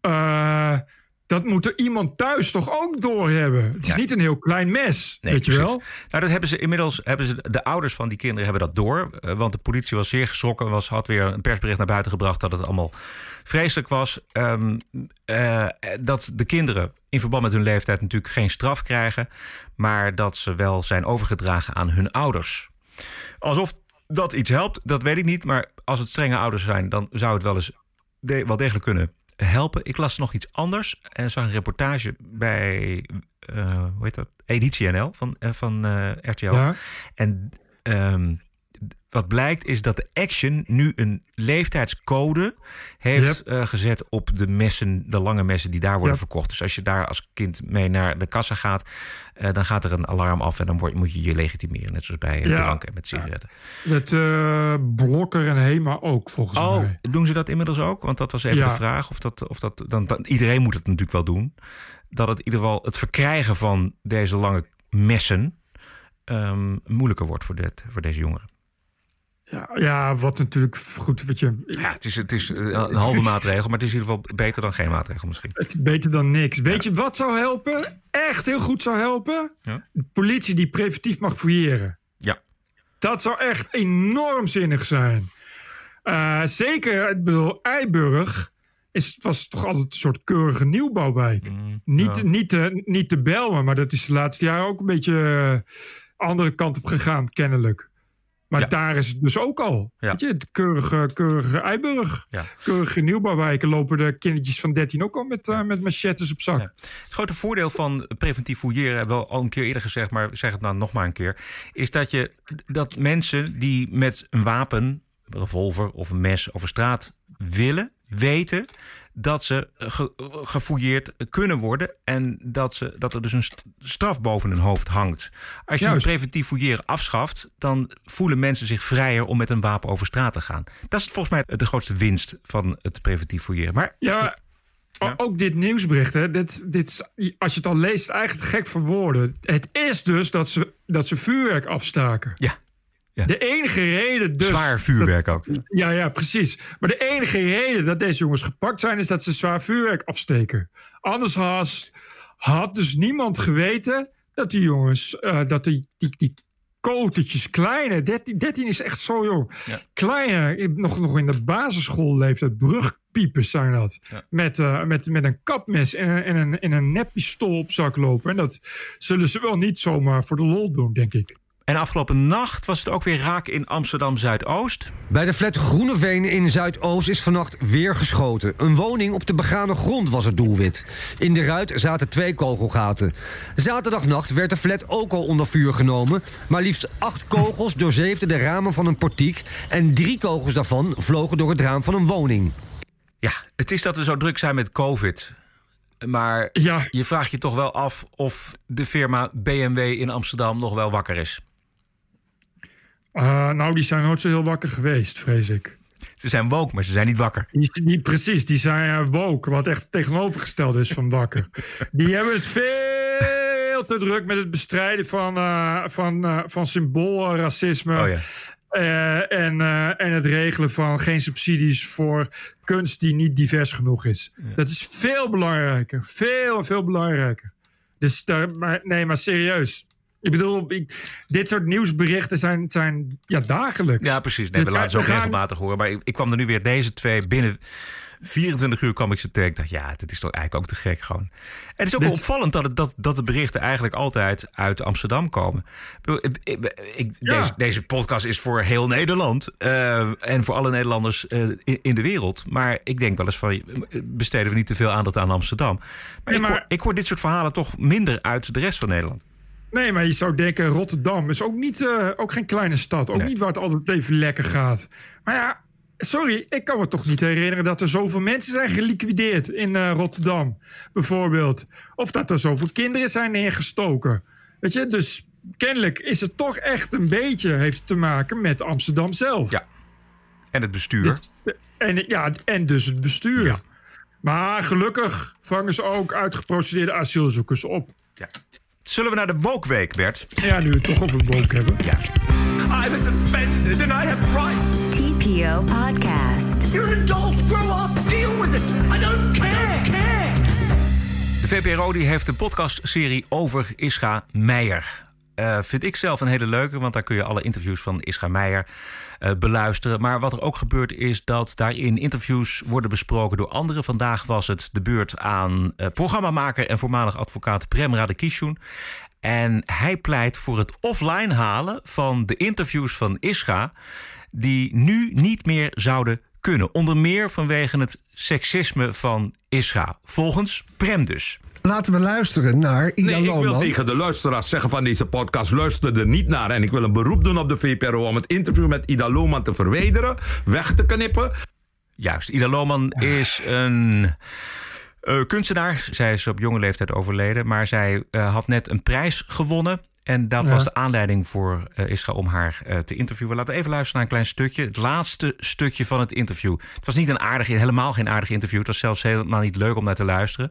eh, dat moet er iemand thuis toch ook doorhebben. Het is Ja. niet een heel klein mes, Nee, weet je precies. wel? Nou, dat hebben ze inmiddels. Hebben ze, de ouders van die kinderen hebben dat door. eh, Want de politie was zeer geschrokken. Was, had weer een persbericht naar buiten gebracht dat het allemaal vreselijk was. Ehm, eh, dat de kinderen in verband met hun leeftijd natuurlijk geen straf krijgen. Maar dat ze wel zijn overgedragen aan hun ouders. Alsof dat iets helpt, dat weet ik niet. Maar als het strenge ouders zijn, dan zou het wel eens de- wel degelijk kunnen helpen. Ik las nog iets anders en zag een reportage bij, eh, hoe heet dat? Editie NL van, eh, van eh, RTL. Ja. En ehm, wat blijkt is dat de Action nu een leeftijdscode heeft eh, gezet op de messen, de lange messen die daar worden verkocht. Dus als je daar als kind mee naar de kassa gaat, eh, dan gaat er een alarm af en dan word, moet je je legitimeren. Net zoals bij eh, Ja. drank en met sigaretten. Met Blokker en Hema ook, volgens Oh, mij. doen ze dat inmiddels ook? Want dat was even Ja. de vraag. Of dat, of dat, dan, dan, iedereen moet het natuurlijk wel doen. Dat het in ieder geval het verkrijgen van deze lange messen ehm, moeilijker wordt voor, dit, voor deze jongeren. Ja, ja, wat natuurlijk goed, wat je... Ja, het is, het is eh, een halve maatregel, maar het is in ieder geval beter dan geen maatregel misschien. Het is beter dan niks. Weet je wat zou helpen? Echt heel goed zou helpen? Ja. De politie die preventief mag fouilleren. Ja. Dat zou echt enorm zinnig zijn. Eh, zeker, ik bedoel, Eiburg is, was toch altijd een soort keurige nieuwbouwwijk. niet, ja. niet, te, niet te Belmen, maar dat is de laatste jaren ook een beetje eh, andere kant op gegaan, kennelijk. Maar Ja. daar is het dus ook al. Ja. Weet je, het keurige, keurige Eiburg. Ja. Keurige nieuwbouwwijken lopen de kindertjes van 13 ook al met, eh, met machettes op zak. Het grote voordeel van preventief fouilleren, hebben we al een keer eerder gezegd, maar zeg het nou nog maar een keer, is dat je dat mensen die met een wapen, een revolver of een mes over straat willen, weten dat ze ge- gefouilleerd kunnen worden en dat, ze, dat er dus een st- straf boven hun hoofd hangt. Als je Juist. preventief fouilleren afschaft, dan voelen mensen zich vrijer om met een wapen over straat te gaan. Dat is volgens mij de grootste winst van het preventief fouilleren. Maar Ja, ook dit nieuwsbericht, hè, dit, dit, als je het al leest, is eigenlijk gek voor woorden. Het is dus dat ze, dat ze vuurwerk afstaken. ja, Ja. De enige reden dus... zwaar vuurwerk ook. Ja, ja, precies. Maar de enige reden dat deze jongens gepakt zijn... is dat ze zwaar vuurwerk afsteken. Anders had, had dus niemand geweten dat die jongens... eh, dat die, die, die kotertjes, kleine... 13, 13 is echt zo jong. Ja. Kleine, nog, nog in de basisschoolleeftijd... brugpiepers zijn dat. Ja. Met, eh, met, met een kapmes en, een- en, een, en een neppistool op zak lopen. En dat zullen ze wel niet zomaar voor de lol doen, denk ik. En afgelopen nacht was het ook weer raak in Amsterdam Zuidoost. Bij de flat Groeneveen in Zuidoost is vannacht weer geschoten. Een woning op de begane grond was het doelwit. In de ruit zaten twee kogelgaten. Zaterdagnacht werd de flat ook al onder vuur genomen. Maar liefst acht kogels doorzeefden de ramen van een portiek. En drie kogels daarvan vlogen door het raam van een woning. Ja, het is dat we zo druk zijn met COVID. Maar Ja. je vraagt je toch wel af of de firma BMW in Amsterdam nog wel wakker is. Eh, nou, die zijn nooit zo heel wakker geweest, vrees ik. Ze zijn woke, maar ze zijn niet wakker. Die, die, precies, die zijn eh, woke, wat echt het tegenovergestelde is van wakker. Die hebben het veel te druk met het bestrijden van, eh, van, van symboolracisme. Oh ja. En, en het regelen van geen subsidies voor kunst die niet divers genoeg is. Dat is veel belangrijker. Veel, veel belangrijker. Dus daar, maar, nee, maar serieus. Ik bedoel, ik, dit soort nieuwsberichten zijn, zijn ja, dagelijks. Ja, precies. Nee, we We laten ze ook gaan- regelmatig horen. Maar ik, ik kwam er nu weer deze twee binnen 24 uur kwam ik ze tegen. Ik dacht, ja, dit is toch eigenlijk ook te gek gewoon. En het is ook opvallend dat, het, dat, dat de berichten eigenlijk altijd uit Amsterdam komen. Ik Ja. deze, deze podcast is voor heel Nederland eh, en voor alle Nederlanders eh, in, in de wereld. Maar ik denk wel eens van, besteden we niet te veel aandacht aan Amsterdam. Maar, Ja, ik, maar- hoor, ik hoor dit soort verhalen toch minder uit de rest van Nederland. Nee, maar je zou denken, Rotterdam is ook, niet, eh, ook geen kleine stad. Ook Nee. niet waar het altijd even lekker gaat. Maar ja, sorry, ik kan me toch niet herinneren dat er zoveel mensen zijn geliquideerd in eh, Rotterdam, bijvoorbeeld. Of dat er zoveel kinderen zijn neergestoken. Weet je, dus kennelijk is het toch echt een beetje, heeft te maken met Amsterdam zelf. Ja. En het bestuur. Dus- en, ja, en dus het bestuur. Ja. Maar gelukkig vangen ze ook uitgeprocedeerde asielzoekers op. Ja. Zullen we naar de Wokweek, Bert? Ja, nu we het toch over woke hebben. Ja. I was offended and I have rights. TPO Podcast. You're an adult. Grow up. Deal with it. I don't care. care. De VPRO die heeft een podcastserie over Ischa Meijer. Eh, vind ik zelf een hele leuke, want daar kun je alle interviews van Ischa Meijer eh, beluisteren. Maar wat er ook gebeurt is dat daarin interviews worden besproken door anderen. Vandaag was het de beurt aan eh, programmamaker en voormalig advocaat Prem Radakishun. En hij pleit voor het offline halen van de interviews van Ischa... die nu niet meer zouden kunnen. Onder meer vanwege het seksisme van Isra. Volgens Prem dus. Laten we luisteren naar Ida Nee, ik wil tegen de luisteraars zeggen van deze podcast... luister er niet naar. En ik wil een beroep doen op de VPRO... om het interview met Ida Lohman te verwijderen, weg te knippen. Juist, Ida Lohman is een eh, kunstenaar. Zij is op jonge leeftijd overleden, maar zij eh, had net een prijs gewonnen. En dat Ja. was de aanleiding voor eh Isra om haar eh, te interviewen. Laten we even luisteren naar een klein stukje. Het laatste stukje van het interview. Het was niet een aardig, helemaal geen aardig interview. Het was zelfs helemaal niet leuk om naar te luisteren.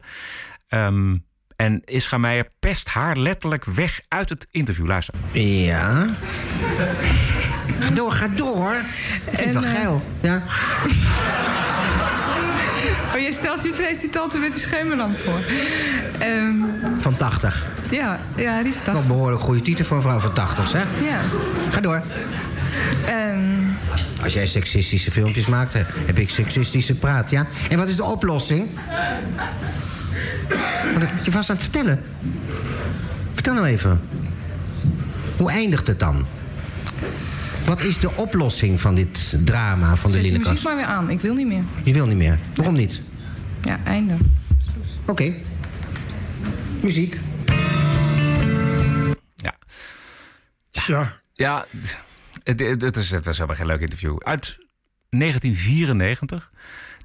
Ehm, en Isra Meijer pest haar letterlijk weg uit het interview. Luister. Ja. Ga door, ga door hoor. Ik vind het wel En, eh, geil. Ja. Oh, jij stelt je steeds die tante met die schemerlamp voor. Ehm, Van 80. ja, ja, die is Nog een behoorlijk goede titel voor een vrouw van 80, hè? Ja. Ga door. Ehm, Als jij seksistische filmpjes maakt, hè, heb ik seksistische praat, ja? En wat is de oplossing? Wat heb je vast aan het vertellen? Vertel nou even. Hoe eindigt het dan? Wat is de oplossing van dit drama van de zet die Lillekast? muziek maar weer aan. Ik wil niet meer. Je wil niet meer. Waarom niet? Ja, einde. Oké. Muziek. Ja. Tja. Ja, het, het, het is, het was helemaal geen leuk interview. Uit 1994,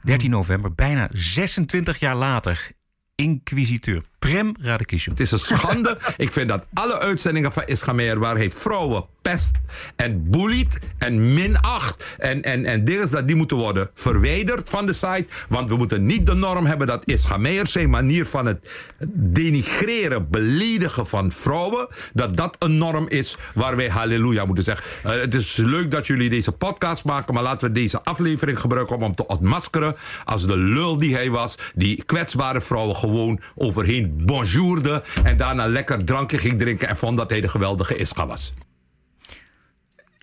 13 november, bijna 26 jaar later. Inquisiteur Prem Radakishun. Het is een schande. ik vind dat alle uitzendingen van Ischameer... waar hij vrouwen pest en bullied en minacht... en, en, en dingen dat die moeten worden verwijderd van de site. Want we moeten niet de norm hebben dat Ischameer... zijn manier van het denigreren, beledigen van vrouwen... dat dat een norm is waar wij halleluja moeten zeggen. Eh, het is leuk dat jullie deze podcast maken... maar laten we deze aflevering gebruiken om hem te ontmaskeren... als de lul die hij was... die kwetsbare vrouwen gewoon overheen bonjourde... en daarna lekker drankje ging drinken... en vond dat hij de geweldige Ischa was.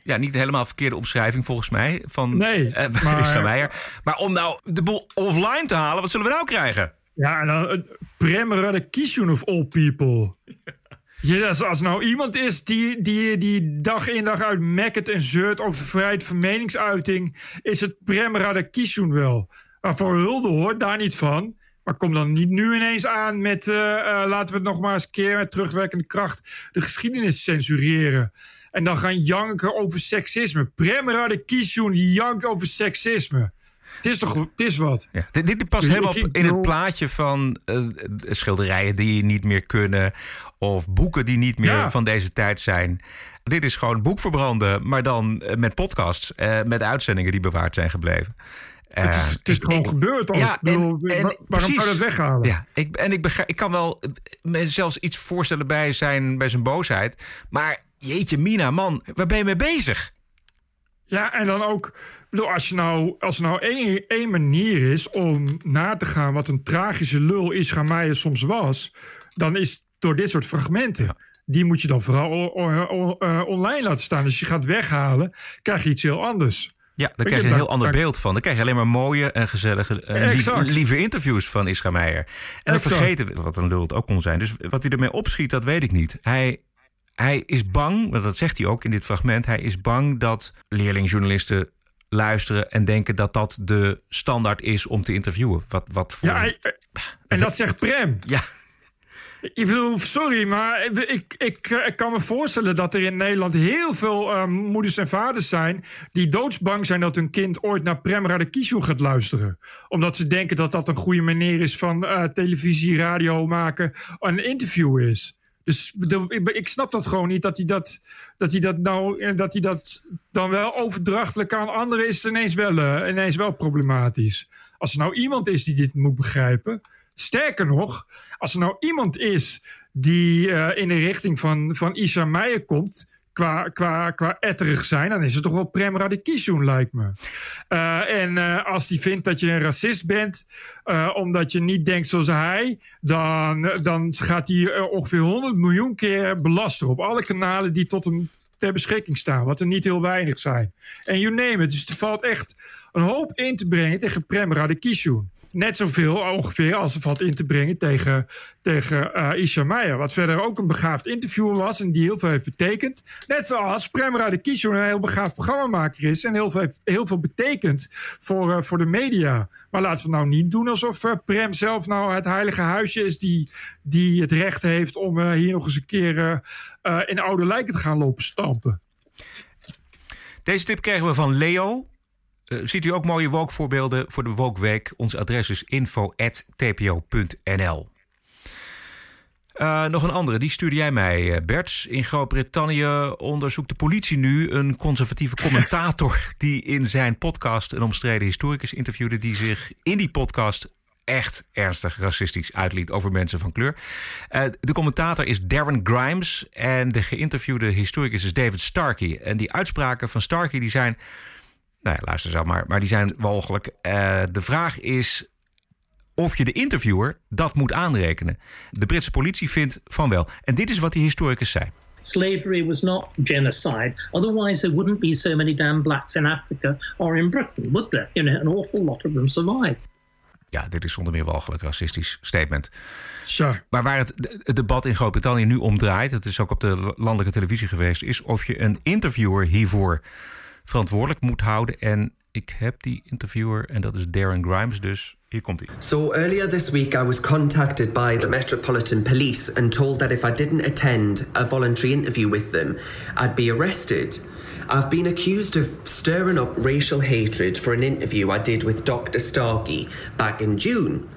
Ja, niet helemaal verkeerde omschrijving volgens mij van Nee, eh, maar- Isra Meijer. Maar om nou de boel offline te halen, wat zullen we nou krijgen? Ja, en dan Prem Radakishun of all people. Ja, als, als nou iemand is die, die, die dag in dag uit mekkert en zeurt over de vrijheid van meningsuiting, is het Prem Radakishun wel. Maar voor hulde hoort daar niet van. Maar kom dan niet nu ineens aan met eh, eh, laten we het nog maar eens een keer met terugwerkende kracht de geschiedenis censureren. En dan gaan janken over seksisme. Prem Radakishun die jankt over seksisme. Het is toch het is wat. Ja, dit, dit past helemaal in het plaatje van eh, schilderijen die niet meer kunnen. Of boeken die niet meer Ja. van deze tijd zijn. Dit is gewoon boek verbranden, maar dan met podcasts. eh, met uitzendingen die bewaard zijn gebleven. Het is, Eh, het is ik- gewoon ik- gebeurd. Al. Ja, Ik bedoel, en- en- wa- waarom zou je dat weghalen? Ja, ik, en ik, begrijp, ik kan wel eh, zelfs iets voorstellen bij zijn, bij zijn boosheid. Maar jeetje, Mina, man, waar ben je mee bezig? Ja, en dan ook, bedoel, als, je nou, als er nou één, één manier is om na te gaan wat een tragische lul Isra Meijer soms was, dan is door dit soort fragmenten. Die moet je dan vooral eh, online laten staan. Dus als je gaat weghalen, krijg je iets heel anders. Ja, daar krijg je een heel ander beeld van. Dan krijg je alleen maar mooie en gezellige, en lieve, Exact. lieve interviews van Isra Meijer. En dan vergeten we wat een lul het ook kon zijn. Dus wat hij ermee opschiet, dat weet ik niet. Hij, hij is bang, want dat zegt hij ook in dit fragment... hij is bang dat leerlingjournalisten luisteren... en denken dat dat de standaard is om te interviewen. Wat, wat voor... Ja, en dat zegt Prem. Ja. Sorry, maar ik, ik, eh, ik kan me voorstellen dat er in Nederland heel veel eh, moeders en vaders zijn die doodsbang zijn dat hun kind ooit naar Prem Radakishun gaat luisteren. Omdat ze denken dat dat een goede manier is van eh, televisie, radio maken, een interview is. Dus ik, snap dat gewoon niet dat hij dat, dat hij dat nou dat hij dat dan wel overdrachtelijk aan anderen is ineens wel, ineens wel problematisch. Als er nou iemand is die dit moet begrijpen. Sterker nog, als er nou iemand is die eh, in de richting van, van Isa Meijer komt. Qua, qua, qua etterig zijn, dan is het toch wel Prem Radikishun, lijkt me. Eh, en eh, als die vindt dat je een racist bent, omdat je niet denkt zoals hij, dan, dan gaat hij ongeveer 100 miljoen keer belasten op alle kanalen die tot hem ter beschikking staan, wat er niet heel weinig zijn. En you name it. Dus er valt echt een hoop in te brengen tegen Prem Radikishun. Net zoveel ongeveer als er valt in te brengen tegen, tegen uh, Isha Meijer. Wat verder ook een begaafd interviewer was en die heel veel heeft betekend. Net zoals Prem Radikishun een heel begaafd programmamaker is en heel veel, heel veel betekent voor, uh, voor de media. Maar laten we nou niet doen alsof uh, Prem zelf nou het heilige huisje is die, die het recht heeft om hier nog eens een keer in oude lijken te gaan lopen stampen. Deze tip kregen we van Leo. Uh, ziet u ook mooie woke-voorbeelden voor de Woke Week? Ons adres is info.tpo.nl. Uh, nog een andere, die stuurde jij mij, uh, Bert. In Groot-Brittannië onderzoekt de politie nu een conservatieve commentator... die in zijn podcast een omstreden historicus interviewde... die zich in die podcast echt ernstig racistisch uitliet over mensen van kleur. Uh, de commentator is Darren Grimes en de geïnterviewde historicus is David Starkey. En die uitspraken van Starkey die zijn nou ja, luister zo maar. Maar die zijn walgelijk. Uh, de vraag is of je de interviewer dat moet aanrekenen. De Britse politie vindt van wel. En dit is wat die historicus zei. Slavery was not genocide. Otherwise, there wouldn't be so many damn blacks in Africa or in Britain, would there? You know, an awful lot of them survived. Ja, dit is zonder meer walgelijk racistisch statement. Sure. Maar waar het, het debat in Groot-Brittannië nu om draait, het is ook op de landelijke televisie geweest, is of je een interviewer hiervoor verantwoordelijk moet houden. En ik heb die interviewer en dat is Darren Grimes dus. Hier komt hij. So earlier this week I was contacted by the Metropolitan Police and told that if I didn't attend a voluntary interview with them, I'd be arrested. I've been accused of stirring up racial hatred for an interview I did with Dr. Starkey back in June.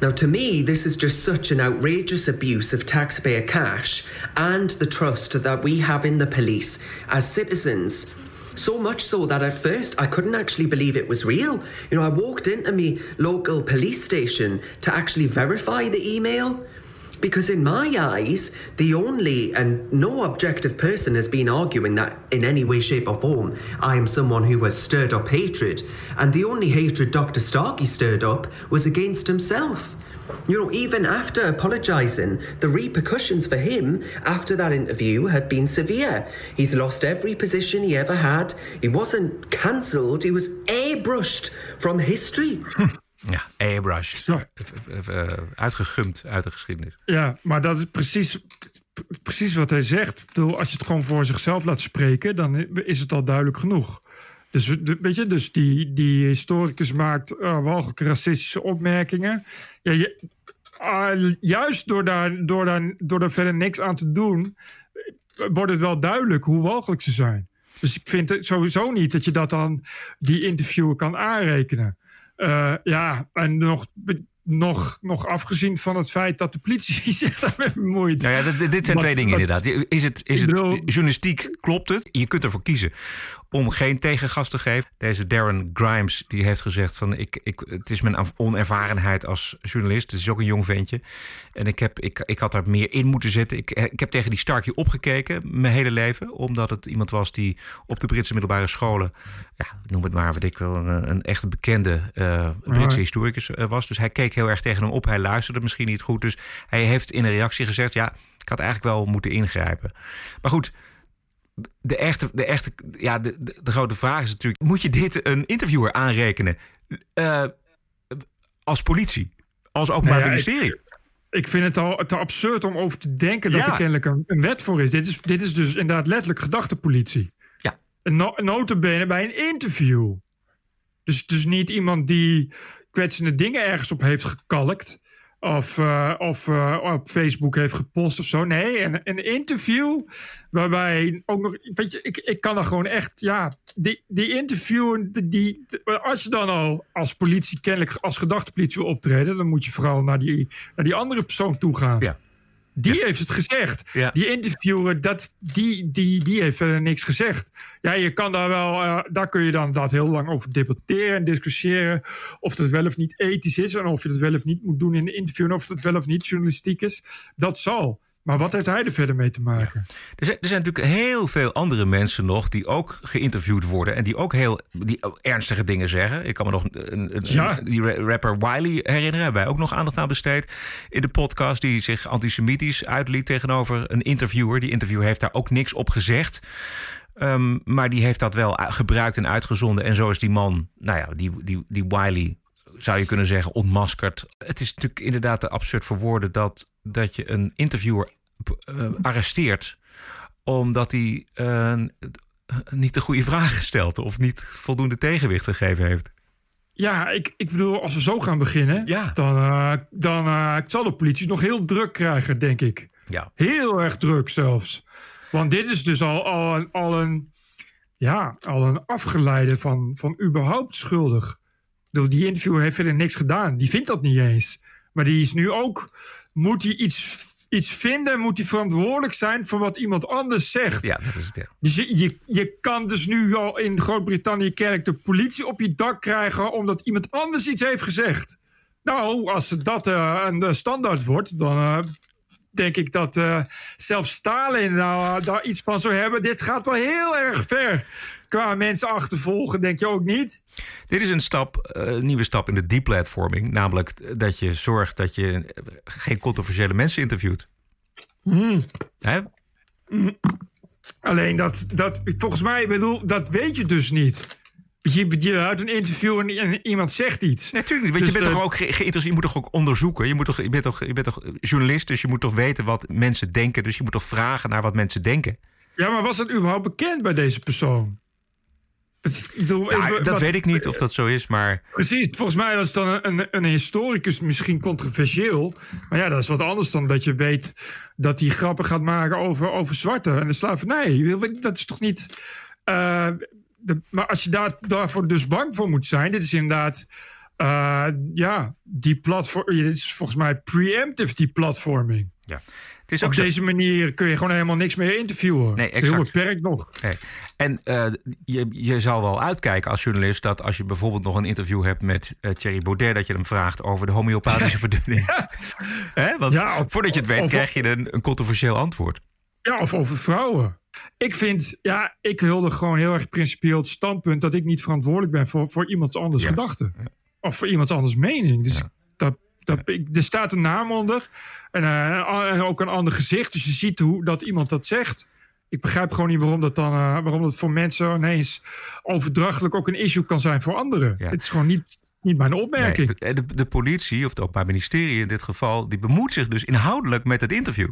Now, to me, this is just such an outrageous abuse of taxpayer cash and the trust that we have in the police as citizens. So much so that at first I couldn't actually believe it was real. You know, I walked into my local police station to actually verify the email. Because in my eyes, the only and no objective person has been arguing that in any way, shape, or form I am someone who has stirred up hatred. And the only hatred Dr. Starkey stirred up was against himself. You know, even after apologising, the repercussions for him after that interview had been severe. He's lost every position he ever had. He wasn't cancelled, he was airbrushed from history. Ja, airbrushed. Uh, uitgegumd uit de geschiedenis. Ja, maar dat is precies, precies wat hij zegt. Ik bedoel, als je het gewoon voor zichzelf laat spreken, dan is het al duidelijk genoeg. Dus, weet je, dus die, die historicus maakt uh, walgelijke racistische opmerkingen. Ja, je, uh, juist door daar, door, daar, door daar verder niks aan te doen, wordt het wel duidelijk hoe walgelijk ze zijn. Dus ik vind het sowieso niet dat je dat dan die interviewer kan aanrekenen. Uh, ja, en nog nog, nog afgezien van het feit dat de politie zich daarmee bemoeit. Nou ja, dit, zijn twee dingen inderdaad. Is het, is het journalistiek, klopt het? Je kunt ervoor kiezen om geen tegengas te geven. Deze Darren Grimes die heeft gezegd van ik, ik, het is mijn onervarenheid als journalist. Het is ook een jong ventje. En ik, heb, ik, ik had daar meer in moeten zetten. Ik, ik heb tegen die Starkey opgekeken mijn hele leven. Omdat het iemand was die op de Britse middelbare scholen... Ja, noem het maar wat ik wel, een, een echt bekende uh, Britse historicus uh, was. Dus hij keek heel erg tegen hem op. Hij luisterde misschien niet goed. Dus hij heeft in een reactie gezegd... ja, ik had eigenlijk wel moeten ingrijpen. Maar goed de echte, de echte ja, de, de, de, grote vraag is natuurlijk: moet je dit een interviewer aanrekenen? Uh, als politie, als openbaar nou ja, ministerie? Ik, ik, vind het al te absurd om over te denken dat ja. er kennelijk een, een, wet voor is. Dit, is. dit is dus inderdaad letterlijk gedachtepolitie. Ja. No, notabene bij een interview. Dus, dus niet iemand die kwetsende dingen ergens op heeft gekalkt of, uh, of uh, op Facebook heeft gepost of zo. Nee, een, een interview waarbij ook nog. Weet je, ik, ik kan er gewoon echt. Ja, die, die interview. Die, die, als je dan al als politie kennelijk als gedachtepolitie wil optreden, dan moet je vooral naar die, naar die andere persoon toe gaan. Ja. Die ja. heeft het gezegd. Ja. Die interviewer, dat, die, die, die heeft verder niks gezegd. Ja, je kan daar wel, uh, daar kun je dan dat heel lang over debatteren en discussiëren. Of dat wel of niet ethisch is. En of je dat wel of niet moet doen in een interview. En of dat wel of niet journalistiek is. Dat zal. Maar wat heeft hij er verder mee te maken? Ja. Er, zijn, er, zijn, natuurlijk heel veel andere mensen nog die ook geïnterviewd worden en die ook heel die ernstige dingen zeggen. Ik kan me nog een, een, ja. die rapper Wiley herinneren, hebben wij ook nog aandacht aan besteed in de podcast, die zich antisemitisch uitliet tegenover een interviewer. Die interviewer heeft daar ook niks op gezegd. Um, maar die heeft dat wel gebruikt en uitgezonden. En zo is die man, nou ja, die, die, die Wiley zou je kunnen zeggen, ontmaskerd. Het is natuurlijk inderdaad te absurd voor woorden dat, dat je een interviewer uh, arresteert omdat hij uh, niet de goede vragen stelt of niet voldoende tegenwicht gegeven heeft. Ja, ik, ik bedoel, als we zo gaan beginnen, ja. dan, uh, dan uh, zal de politie nog heel druk krijgen, denk ik. Ja. Heel erg druk zelfs. Want dit is dus al, al, een, al, een, ja, al een afgeleide van, van überhaupt schuldig. Die interviewer heeft verder niks gedaan. Die vindt dat niet eens. Maar die is nu ook. Moet hij iets iets vinden, moet hij verantwoordelijk zijn voor wat iemand anders zegt. Ja, dat is het. Ja. Dus je, je, je kan dus nu al in Groot-Brittannië kerk de politie op je dak krijgen omdat iemand anders iets heeft gezegd. Nou, als dat uh, een standaard wordt, dan uh, denk ik dat uh, zelfs Stalin nou, daar iets van zou hebben. Dit gaat wel heel erg ver qua mensen achtervolgen, denk je ook niet? Dit is een stap, een nieuwe stap in de deplatforming. Namelijk dat je zorgt dat je geen controversiële mensen interviewt. Mm. Hè? Mm. Alleen dat, dat, volgens mij, bedoel, dat weet je dus niet. Je, je houdt een interview en, en iemand zegt iets. Natuurlijk, dus je bent de... toch ook geïnteresseerd. Je moet toch ook onderzoeken. Je, moet toch, je, bent toch, je bent toch journalist, dus je moet toch weten wat mensen denken. Dus je moet toch vragen naar wat mensen denken. Ja, maar was dat überhaupt bekend bij deze persoon? Bedoel, ja, dat wat, weet ik niet of dat zo is, maar... Precies, volgens mij was het dan een, een, een, historicus misschien controversieel. Maar ja, dat is wat anders dan dat je weet dat hij grappen gaat maken over, over zwarte en de slavernij. Dat is toch niet... Uh, de, maar als je daar, daarvoor dus bang voor moet zijn... Dit is inderdaad... Uh, ja, die platform... Dit is volgens mij preemptive, die platforming. Ja. Het is ook Op zo... deze manier kun je gewoon helemaal niks meer interviewen. Nee, exact. Heel beperkt nog. Nee. En uh, je, je zou wel uitkijken als journalist dat als je bijvoorbeeld nog een interview hebt met uh, Thierry Baudet, dat je hem vraagt over de homeopathische verdunning. Hè? Want ja, of, voordat je het weet, of, krijg je een, een controversieel antwoord. Ja, of over vrouwen. Ik vind, ja, ik hulde gewoon heel erg principieel het standpunt dat ik niet verantwoordelijk ben voor, voor iemand anders yes. gedachten. Ja. Of voor iemand anders mening. Dus dat, dat, er staat een naam onder en, uh, en ook een ander gezicht. Dus je ziet hoe dat iemand dat zegt. Ik begrijp gewoon niet waarom dat dan, uh, waarom dat voor mensen ineens overdrachtelijk ook een issue kan zijn voor anderen. Ja. Het is gewoon niet, niet mijn opmerking. Nee, de, de, politie, of het Openbaar Ministerie in dit geval, die bemoeit zich dus inhoudelijk met het interview.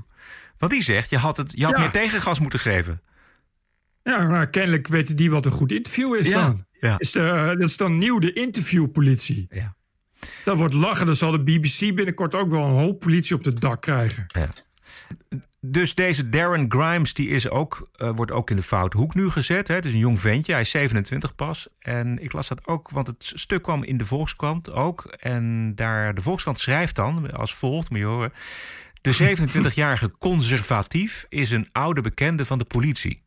Want die zegt, je had, het, je had ja. meer tegengas moeten geven. Ja, maar kennelijk weten die wat een goed interview is ja. dan. Ja. Is de, dat is dan nieuw de interviewpolitie. Ja. Dat wordt lachen. Dan zal de BBC binnenkort ook wel een hoop politie op het dak krijgen. Ja. Dus deze Darren Grimes die is ook, uh, wordt ook in de foute hoek nu gezet. Hè. Het is een jong ventje, hij is 27 pas. En ik las dat ook, want het stuk kwam in de Volkskrant ook. En daar, de Volkskrant schrijft dan als volgt, moet je. De 27-jarige conservatief is een oude bekende van de politie.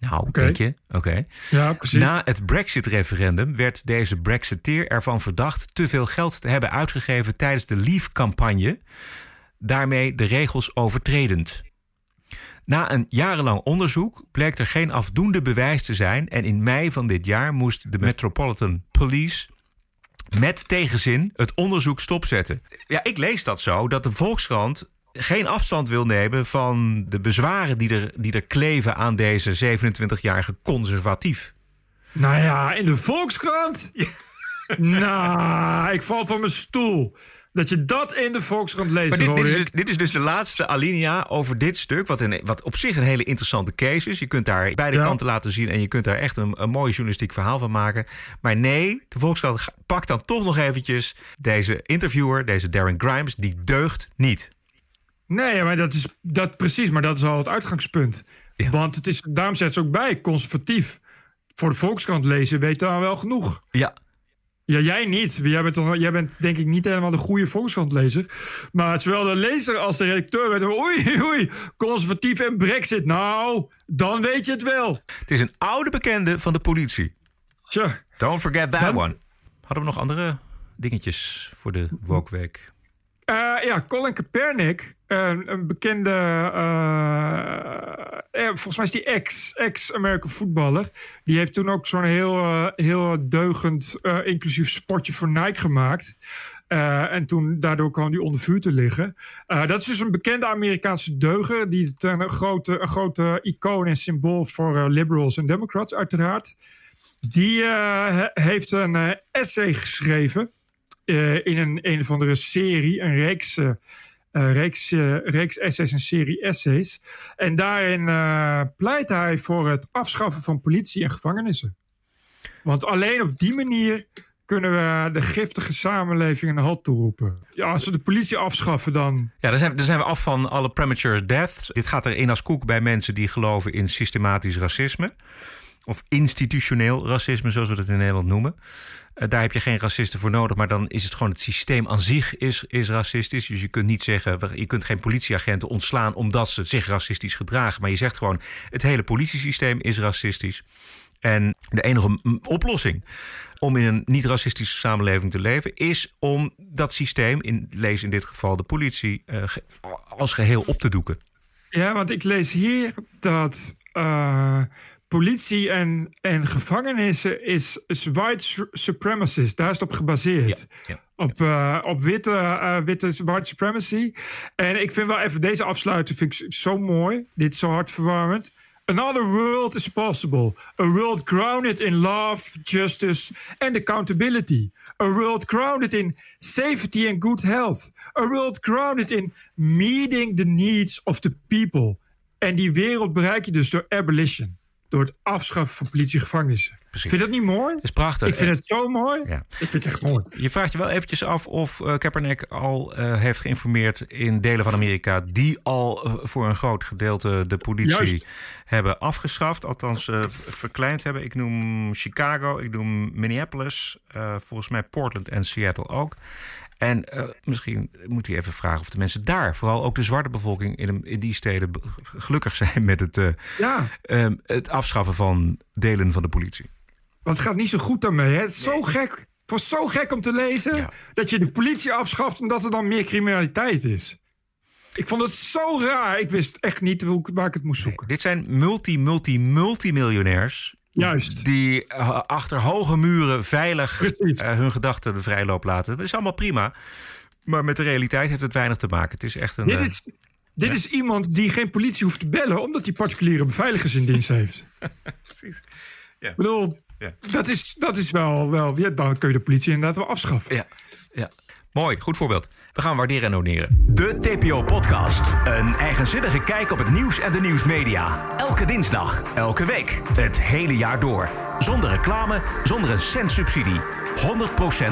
Nou, okay. denk je? Oké. Okay. Ja, precies. Na het Brexit-referendum werd deze Brexiteer ervan verdacht te veel geld te hebben uitgegeven tijdens de Leave-campagne. Daarmee de regels overtredend. Na een jarenlang onderzoek bleek er geen afdoende bewijs te zijn. En in mei van dit jaar moest de Metropolitan Police met tegenzin het onderzoek stopzetten. Ja, ik lees dat zo dat de Volkskrant geen afstand wil nemen van de bezwaren die er, die er kleven aan deze 27-jarige conservatief. Nou ja, in de Volkskrant? Ja. nou, ik val van mijn stoel. Dat je dat in de Volkskrant leest. Maar dit, dit, is, dus- dit is dus de laatste alinea over dit stuk. Wat, een, wat op zich een hele interessante case is. Je kunt daar beide ja. kanten laten zien. En je kunt daar echt een, een mooi journalistiek verhaal van maken. Maar nee, de Volkskrant pakt dan toch nog eventjes deze interviewer, deze Darren Grimes. Die deugt niet. Nee, maar dat is dat precies. Maar dat is al het uitgangspunt. Ja. Want het is, daarom zet ze ook bij, conservatief. Voor de Volkskrant lezen weet daar wel genoeg. Ja, ja, jij niet. Jij bent, dan, jij bent denk ik niet helemaal de goede Volkskrantlezer. Maar zowel de lezer als de redacteur weten... oei, oei, conservatief en brexit. Nou, dan weet je het wel. Het is een oude bekende van de politie. Tja. Don't forget that dan... one. Hadden we nog andere dingetjes voor de Woke-week? Uh, ja, Colin Kaepernick, een, een bekende, uh, volgens mij is die ex-American voetballer. Die heeft toen ook zo'n heel, heel deugend, inclusief sportje voor Nike gemaakt. en toen daardoor kwam die onder vuur te liggen. dat is dus een bekende Amerikaanse deuger. Die een grote, een grote icoon en symbool voor liberals en democrats uiteraard. Die eh, he- heeft een eh, essay geschreven eh, in een, een of andere serie, een reeks, reeks, reeks essays, een serie essays. En daarin eh, pleit hij voor het afschaffen van politie en gevangenissen. Want alleen op die manier kunnen we de giftige samenleving een halt toeroepen. Ja, als we de politie afschaffen, dan Ja, dan zijn, dan zijn we af van alle premature deaths. Dit gaat erin als koek bij mensen die geloven in systematisch racisme. Of institutioneel racisme, zoals we dat in Nederland noemen. Eh, daar heb je geen racisten voor nodig, maar dan is het gewoon het systeem aan zich is, is racistisch. Dus je kunt niet zeggen, je kunt geen politieagenten ontslaan omdat ze zich racistisch gedragen. Maar je zegt gewoon, het hele politiesysteem is racistisch. En de enige oplossing om in een niet-racistische samenleving te leven, is om dat systeem, in, lees in dit geval de politie, eh, als geheel op te doeken. Ja, want ik lees hier dat eh, politie en, en gevangenissen is, is white su- supremacist. Daar is het op gebaseerd. Op, eh, op witte, eh, witte white supremacy. En ik vind wel even deze afsluiting vind ik zo mooi. Dit is zo hartverwarmend. Another world is possible. A world grounded in love, justice and accountability. A world grounded in safety and good health. A world grounded in meeting the needs of the people. En die wereld bereik je dus door abolition. Door het afschaffen van politiegevangenissen. Vind je dat niet mooi? Dat is prachtig. Ik vind En- het zo mooi. Ja. Ik vind het echt mooi. Je vraagt je wel eventjes af of eh, Kaepernick al eh, heeft geïnformeerd in delen van Amerika die al eh, voor een groot gedeelte de politie Juist. hebben afgeschaft, althans verkleind hebben. Ik noem Chicago, ik noem Minneapolis, volgens mij Portland en Seattle ook. En eh, misschien moet hij even vragen of de mensen daar, vooral ook de zwarte bevolking in, in die steden, gelukkig zijn met het, eh, Ja. eh, het afschaffen van delen van de politie. Want het gaat niet zo goed daarmee. Hè? Het is zo gek. Het was zo gek om te lezen dat je de politie afschaft omdat er dan meer criminaliteit is. Ik vond het zo raar. Ik wist echt niet hoe, waar ik het moest zoeken. Dit zijn multi, multi, multimiljonairs. Juist. Die eh, achter hoge muren veilig eh, hun gedachten de vrijloop laten. Dat is allemaal prima. Maar met de realiteit heeft het weinig te maken. Het is echt een. Dit, eh, is, dit is iemand die geen politie hoeft te bellen omdat hij particuliere beveiligers in dienst heeft. Precies. Ik bedoel, Ja. dat, is, dat is wel, wel ja, dan kun je de politie inderdaad wel afschaffen. Ja. ja. Mooi, goed voorbeeld. We gaan waarderen en doneren. De TPO-podcast. Een eigenzinnige kijk op het nieuws en de nieuwsmedia. Elke dinsdag, elke week, het hele jaar door. Zonder reclame, zonder een cent subsidie.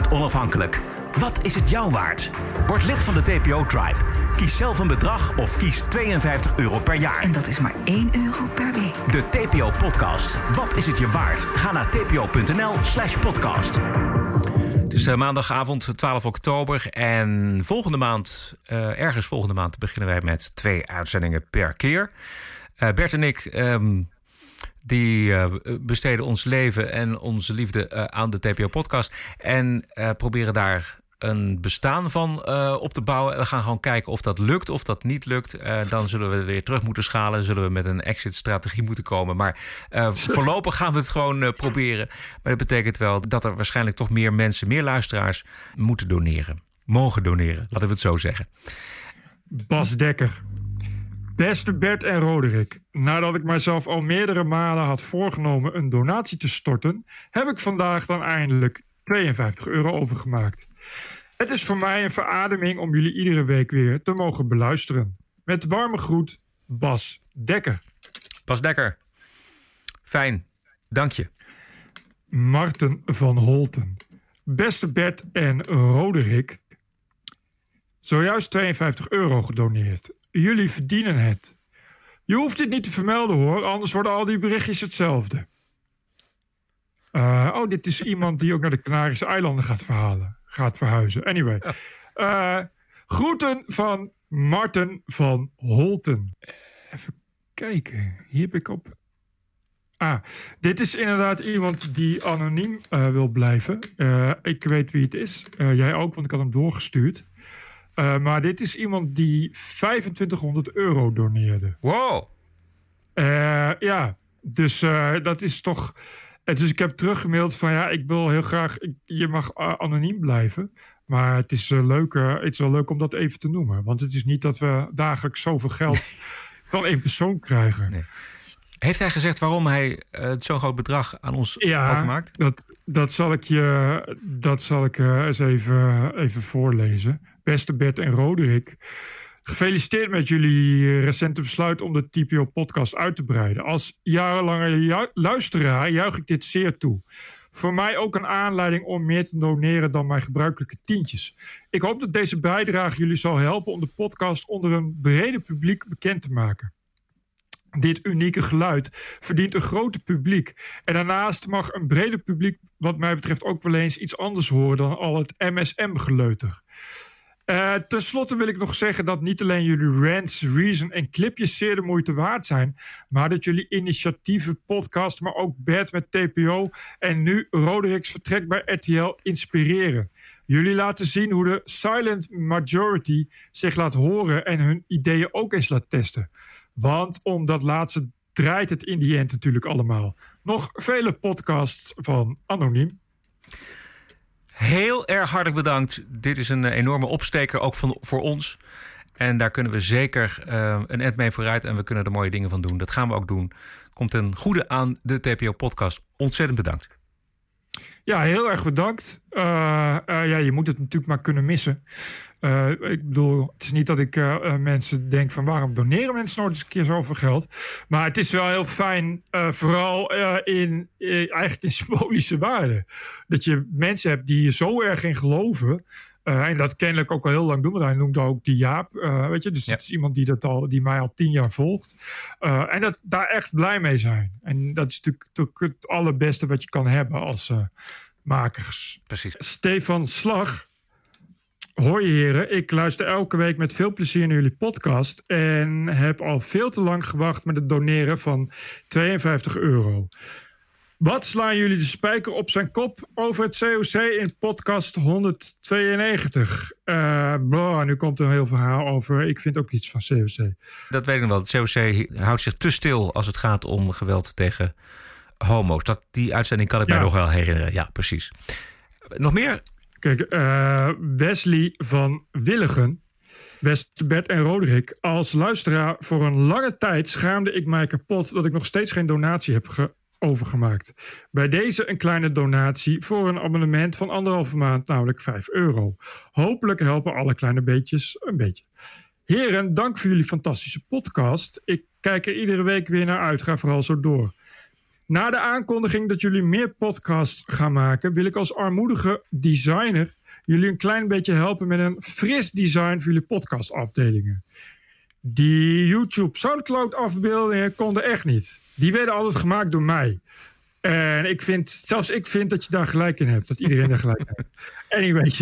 100% onafhankelijk. Wat is het jou waard? Word lid van de TPO-tribe. Kies zelf een bedrag of kies 52 euro per jaar. En dat is maar 1 euro per week. De TPO-podcast. Wat is het je waard? Ga naar tpo.nl slash podcast. Is eh, maandagavond 12 oktober. En volgende maand, eh, ergens volgende maand, beginnen wij met twee uitzendingen per keer. Eh, Bert en ik. ehm, die besteden ons leven en onze liefde aan de TPO-podcast. En proberen daar een bestaan van eh, op te bouwen. We gaan gewoon kijken of dat lukt, of dat niet lukt. Eh, dan zullen we weer terug moeten schalen. Zullen we met een exit-strategie moeten komen. Maar eh, voorlopig gaan we het gewoon proberen. Maar dat betekent wel dat er waarschijnlijk toch meer mensen, meer luisteraars moeten doneren. Mogen doneren, laten we het zo zeggen. Bas Dekker. Beste Bert en Roderick, nadat ik mijzelf al meerdere malen had voorgenomen een donatie te storten, heb ik vandaag dan eindelijk 52 euro overgemaakt. Het is voor mij een verademing om jullie iedere week weer te mogen beluisteren. Met warme groet, Bas Dekker. Bas Dekker, fijn, dank je. Marten van Holten. Beste Bert en Roderick, zojuist 52 euro gedoneerd. Jullie verdienen het. Je hoeft dit niet te vermelden hoor, anders worden al die berichtjes hetzelfde. Eh, oh, dit is iemand die ook naar de Canarische eilanden gaat verhalen. Gaat verhuizen. Anyway. Eh, groeten van Marten van Holten. Even kijken. Hier heb ik op. Ah, dit is inderdaad iemand die anoniem eh, wil blijven. Ik weet wie het is. Jij ook, want ik had hem doorgestuurd. Maar dit is iemand die 2500 euro doneerde. Wow. ja, dus dat is toch... eh, dus ik heb teruggemaild van ja, ik wil heel graag... ik- je mag eh, anoniem blijven. Maar het is, eh, leuk, eh, het is wel leuk om dat even te noemen. Want het is niet dat we dagelijks zoveel geld van één persoon krijgen. Heeft hij gezegd waarom hij uh, zo'n groot bedrag aan ons ja, overmaakt? Dat, dat zal ik je dat zal ik, uh, eens even, even voorlezen. Beste Bert en Roderick. Gefeliciteerd met jullie recente besluit om de TPO-podcast uit te breiden. Als jarenlange luisteraar juich ik dit zeer toe. Voor mij ook een aanleiding om meer te doneren dan mijn gebruikelijke tientjes. Ik hoop dat deze bijdrage jullie zal helpen om de podcast onder een brede publiek bekend te maken. Dit unieke geluid verdient een groter publiek. En daarnaast mag een breder publiek, wat mij betreft, ook wel eens iets anders horen dan al het MSM-geleuter. Uh, ten slotte wil ik nog zeggen dat niet alleen jullie rants, reason en clipjes zeer de moeite waard zijn, maar dat jullie initiatieven, podcast, maar ook bed met TPO en nu Roderik's vertrek bij RTL inspireren. Jullie laten zien hoe de silent majority zich laat horen en hun ideeën ook eens laat testen. Want om dat laatste draait het in die end natuurlijk allemaal. Nog vele podcasts van Anoniem. Heel erg hartelijk bedankt. Dit is een eh, enorme opsteker, ook van, voor ons. En daar kunnen we zeker uh, een end mee vooruit. En we kunnen er mooie dingen van doen. Dat gaan we ook doen. Komt een goede aan de TPO-podcast. Ontzettend bedankt. Ja, heel erg bedankt. Uh, uh, ja, je moet het natuurlijk maar kunnen missen. Uh, ik bedoel, het is niet dat ik mensen denk van waarom doneren mensen nooit eens een keer zoveel geld. Maar het is wel heel fijn, vooral in, eigenlijk in symbolische waarde. Dat je mensen hebt die je zo erg in geloven. En dat kennelijk ook al heel lang doen. Want hij noemde ook die Jaap. weet je? Dus ja. dat is iemand die, dat al, die mij al tien jaar volgt. en dat, daar echt blij mee zijn. En dat is natuurlijk het allerbeste wat je kan hebben als makers. Precies. Stefan Slag. Hoi heren, ik luister elke week met veel plezier naar jullie podcast en heb al veel te lang gewacht met het doneren van 52 euro. Wat slaan jullie de spijker op zijn kop over het COC in podcast 192? Uh, blah, nu komt er een heel verhaal over. Ik vind ook iets van COC. Dat weet ik nog wel. Het COC houdt zich te stil als het gaat om geweld tegen homo's. Dat, die uitzending kan ik mij nog wel herinneren. Ja, precies. Nog meer? Kijk, uh, Wesley van Willigen. Westbert en Roderick. Als luisteraar voor een lange tijd schaamde ik mij kapot dat ik nog steeds geen donatie heb overgemaakt. Bij deze een kleine donatie voor een abonnement van anderhalve maand, namelijk 5 euro. Hopelijk helpen alle kleine beetjes een beetje. Heren, dank voor jullie fantastische podcast. Ik kijk er iedere week weer naar uit. Ga vooral zo door. Na de aankondiging dat jullie meer podcasts gaan maken, wil ik als armoedige designer jullie een klein beetje helpen met een fris design voor jullie podcastafdelingen. Die YouTube Soundcloud afbeeldingen konden echt niet. Die werden altijd gemaakt door mij. En ik vind, zelfs ik vind dat je daar gelijk in hebt. Dat iedereen daar gelijk in heeft. Anyways,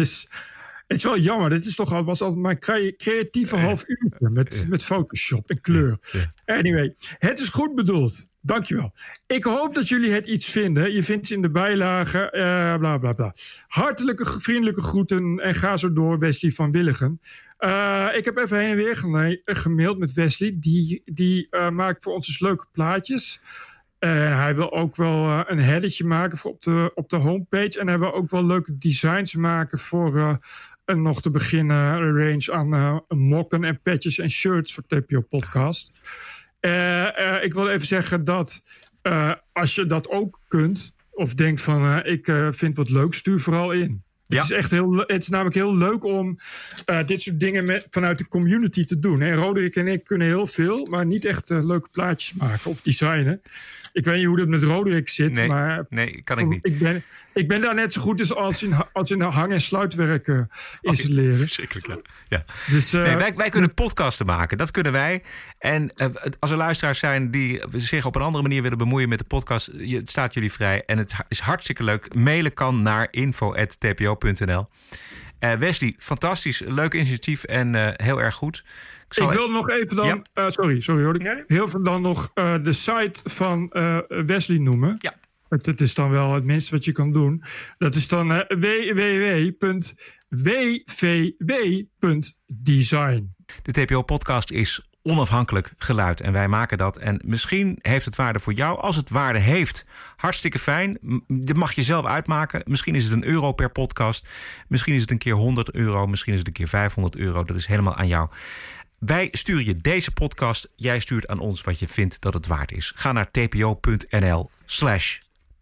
het is wel jammer. Dit is toch al, was altijd mijn creatieve half uur met, met Photoshop en kleur. Anyway, het is goed bedoeld. Dankjewel. Ik hoop dat jullie het iets vinden. Je vindt het in de bijlage. Uh, bla bla bla. Hartelijke, vriendelijke groeten. En ga zo door, Wesley van Willigen. Uh, ik heb even heen en weer gemaild met Wesley. Die, die uh, maakt voor ons dus leuke plaatjes. Hij wil ook wel een headertje maken voor op, de, op de homepage. En hij wil ook wel leuke designs maken voor een nog te beginnen range aan mokken en patches en shirts voor TPO Podcast. Uh, uh, ik wil even zeggen dat uh, als je dat ook kunt, of denkt van ik vind wat leuk, stuur vooral in. Ja. Het, is echt heel, het is namelijk heel leuk om dit soort dingen met, vanuit de community te doen. En Roderick en ik kunnen heel veel, maar niet echt leuke plaatjes maken of designen. Ik weet niet hoe dat met Roderick zit, nee, maar nee, kan ik niet. Ik ben, ik ben daar net zo goed als in, als in hang- en sluitwerk uh, installeren. Okay, verschrikkelijk, ja. ja. Dus, uh, nee, wij, wij kunnen podcasten maken, dat kunnen wij. En uh, als er luisteraars zijn die zich op een andere manier willen bemoeien met de podcast, het staat jullie vrij. En het is hartstikke leuk. Mailen kan naar info.tpo.nl. Wesley, fantastisch, leuk initiatief en heel erg goed. Ik, ik wil nog even dan, ja. sorry, sorry hoor. Heel veel dan nog de site van Wesley noemen. Ja. Dat is dan wel het minste wat je kan doen. Dat is dan uh, www.wvw.design. De TPO-podcast is onafhankelijk geluid en wij maken dat. En misschien heeft het waarde voor jou. Als het waarde heeft, hartstikke fijn. Dat mag je zelf uitmaken. Misschien is het een euro per podcast. Misschien is het een keer 100 euro. Misschien is het een keer 500 euro. Dat is helemaal aan jou. Wij sturen je deze podcast. Jij stuurt aan ons wat je vindt dat het waard is. Ga naar tpo.nl slash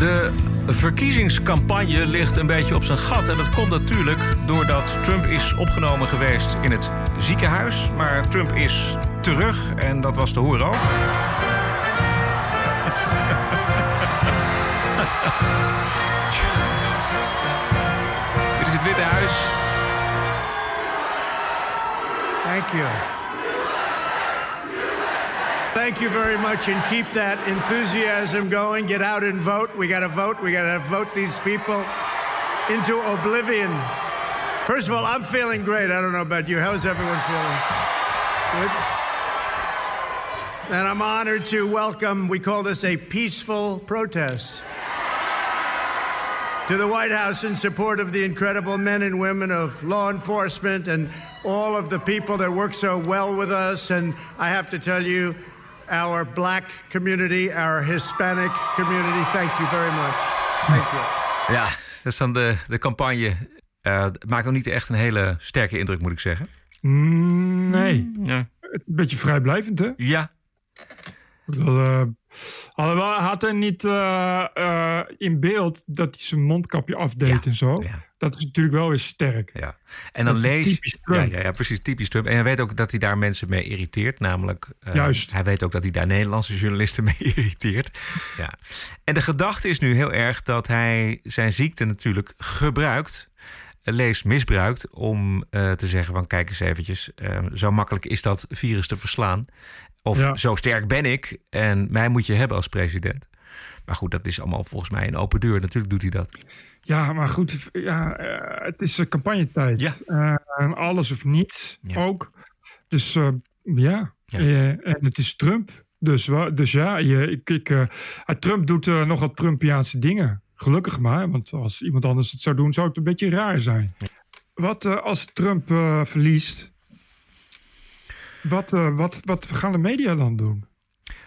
De verkiezingscampagne ligt een beetje op zijn gat. En dat komt natuurlijk doordat Trump is opgenomen geweest in het ziekenhuis. Maar Trump is terug en dat was te horen ook. Dit is het Witte Huis. Thank you. Thank you very much, and keep that enthusiasm going. Get out and vote. We got to vote. We got to vote these people into oblivion. First of all, I'm feeling great. I don't know about you. How's everyone feeling? Good. And I'm honored to welcome, we call this a peaceful protest, to the White House in support of the incredible men and women of law enforcement and all of the people that work so well with us. And I have to tell you, our black community, our Hispanic community, thank you very much. Thank you. Ja, dat is dan de, de campagne. Eh, het maakt nog niet echt een hele sterke indruk, moet ik zeggen. Mm, nee. Ja. Een beetje vrijblijvend, hè? Ja. Wel, alhoewel, hij had er niet eh, eh, in beeld dat hij zijn mondkapje afdeed en zo. Dat is natuurlijk wel weer sterk. Ja. En dan lees typisch ja, Trump. ja, ja, precies, typisch Trump. En hij weet ook dat hij daar mensen mee irriteert. Namelijk, eh, Juist. hij weet ook dat hij daar Nederlandse journalisten mee irriteert. Ja. En de gedachte is nu heel erg dat hij zijn ziekte natuurlijk gebruikt. Lees misbruikt om te zeggen van kijk eens eventjes, eh, zo makkelijk is dat virus te verslaan. Of Ja. zo sterk ben ik en mij moet je hebben als president. Maar goed, dat is allemaal volgens mij een open deur. Natuurlijk doet hij dat. Ja, maar goed, ja, eh, het is campagnetijd. Ja. Eh, alles of niets ook. Dus eh, ja, en het is Trump. Dus, dus ja, je, ik, ik, eh, Trump doet nogal Trumpiaanse dingen. Gelukkig maar, want als iemand anders het zou doen, zou het een beetje raar zijn. Wat als Trump verliest? Wat, eh, wat, wat gaan de media dan doen?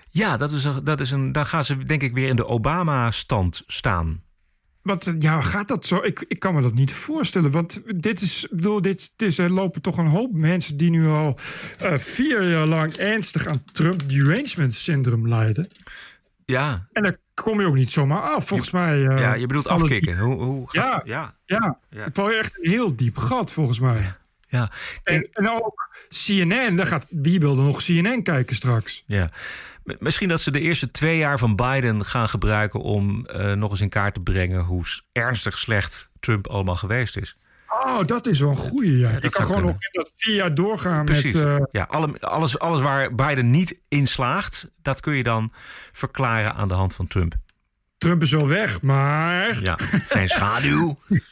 Ja, dat is een, dat is een, dan gaan ze denk ik weer in de Obama-stand staan. Wat, eh, ja, gaat dat zo? Ik, ik kan me dat niet voorstellen. Want dit is, bedoel, dit, dit is, er lopen toch een hoop mensen die nu al eh, vier jaar lang ernstig aan Trump derangement syndroom lijden. Ja, En daar kom je ook niet zomaar af. Volgens mij. eh, ja je bedoelt afkicken. Hoe, hoe Ja, ja, ja. ja. Ik val echt een heel diep gat, volgens mij. Ja. En, en ook CNN, daar gaat, wie wil er nog CNN kijken straks? Ja. Misschien dat ze de eerste twee jaar van Biden gaan gebruiken om eh, nog eens in kaart te brengen hoe ernstig slecht Trump allemaal geweest is. Oh, dat is wel een goeie. Ja. dat ik kan gewoon kunnen. nog dat vier jaar doorgaan Precies. met. eh, ja, alle, alles, alles waar Biden niet in slaagt, dat kun je dan verklaren aan de hand van Trump. Trump is wel weg, maar. Ja, zijn schaduw.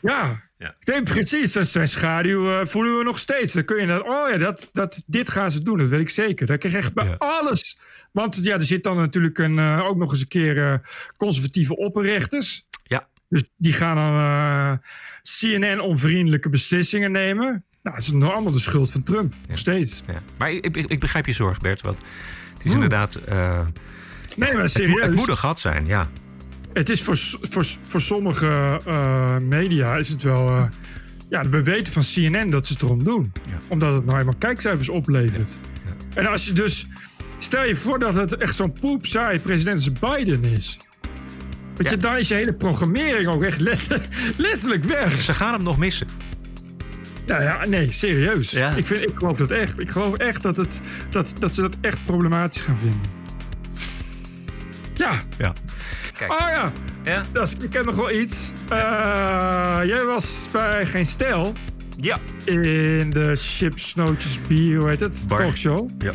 Ja, Ja. Nee, precies. Dat zijn schaduw eh, voelen we nog steeds. Dan kun je dat, oh ja, dat, dat, dit gaan ze doen, dat weet ik zeker. Dat krijg je echt bij alles. Want ja, er zit dan natuurlijk een, eh, ook nog eens een keer eh, conservatieve opperrechters. Ja. Dus die gaan dan CNN-onvriendelijke beslissingen nemen. Nou, dat is nog allemaal de schuld van Trump, nog steeds. Ja. Maar ik, ik, ik begrijp je zorg, Bert. Want het is Hmm. inderdaad. Nee, maar het, serieus. het moet een gat zijn, ja. Het is voor, voor, voor sommige eh, media is het wel. eh, ja, we weten van CNN dat ze het erom doen. Omdat het nou eenmaal kijkcijfers oplevert. En als je dus. Stel je voor dat het echt zo'n poepsaai president Biden is. Weet je, daar is je hele programmering ook echt let- letterlijk weg. Ze gaan hem nog missen. Nou ja, nee, serieus. Ja. Ik, vind, ik geloof dat echt. Ik geloof echt dat, het, dat, dat ze dat echt problematisch gaan vinden. Ja. Ja. Kijk. Oh ja. Ja? Dat is, ik heb nog wel iets. Eh, jij was bij Geen Stijl. Ja. In de Chips, Snootjes, Bier, hoe heet het? Bar. Talkshow. Ja.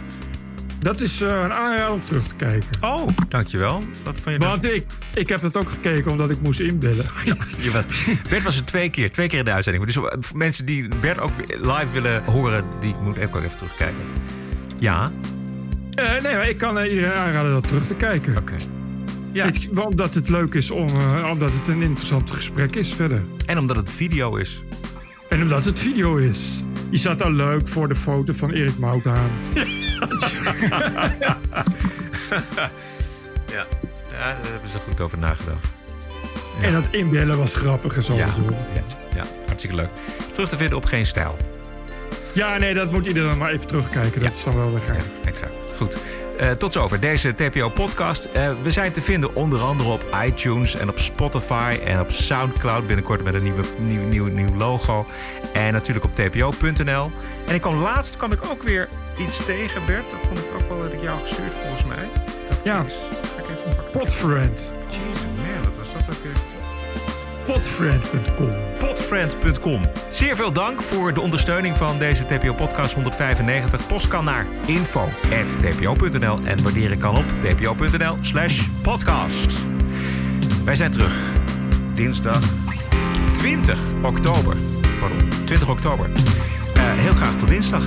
Dat is eh, een aanrader om terug te kijken. Oh, dankjewel. Wat vond je dat? Want ik, ik heb het ook gekeken omdat ik moest inbellen. Was, Bert was er twee keer, twee keer in de uitzending. Dus voor mensen die Bert ook live willen horen, die moet ook even terugkijken. Ja. Eh, nee, maar ik kan eh, iedereen aanraden dat terug te kijken. Oké. Ja. Omdat het leuk is, om, eh, omdat het een interessant gesprek is verder. En omdat het video is. En omdat het video is. Je zat al leuk voor de foto van Erik Mouthaan. Ja. ja, daar hebben ze goed over nagedacht. En dat inbellen was grappig en zo. Ja. Ja, ja, hartstikke leuk. Terug te vinden op Geen Stijl. Ja, nee, dat moet iedereen maar even terugkijken. Dat is dan wel weer geil. Exact. Goed. Eh, tot zover deze TPO-podcast. Eh, we zijn te vinden onder andere op iTunes en op Spotify en op Soundcloud. Binnenkort met een nieuwe, nieuw, nieuw, nieuw logo. En natuurlijk op tpo.nl. En ik kwam laatst kwam ik ook weer iets tegen, Bert. Dat vond ik ook wel dat ik jou gestuurd volgens mij. Dat Ja. is- ga ik even pakken. Potfriend. Jesus man, wat was dat ook weer? Potfriend.com. Potfriend.com. Zeer veel dank voor de ondersteuning van deze TPO-podcast 195. Post kan naar info.tpo.nl en waarderen kan op tpo.nl slash podcast. Wij zijn terug dinsdag 20 oktober. Pardon, 20 oktober. Eh, heel graag tot dinsdag.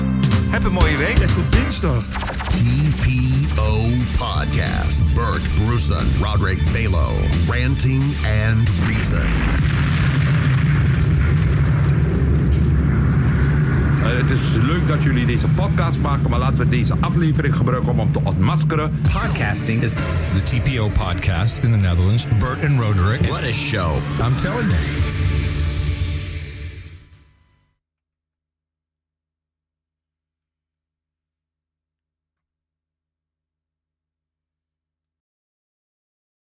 Heb een mooie week. En tot dinsdag. TPO Podcast. Bert Bruson, Roderick Balo, Ranting and Reason. Eh, het is leuk dat jullie deze podcast maken, maar laten we deze aflevering gebruiken om hem te ontmaskeren. Podcasting is the TPO podcast in the Netherlands. Bert and Roderick. What a show. I'm telling you.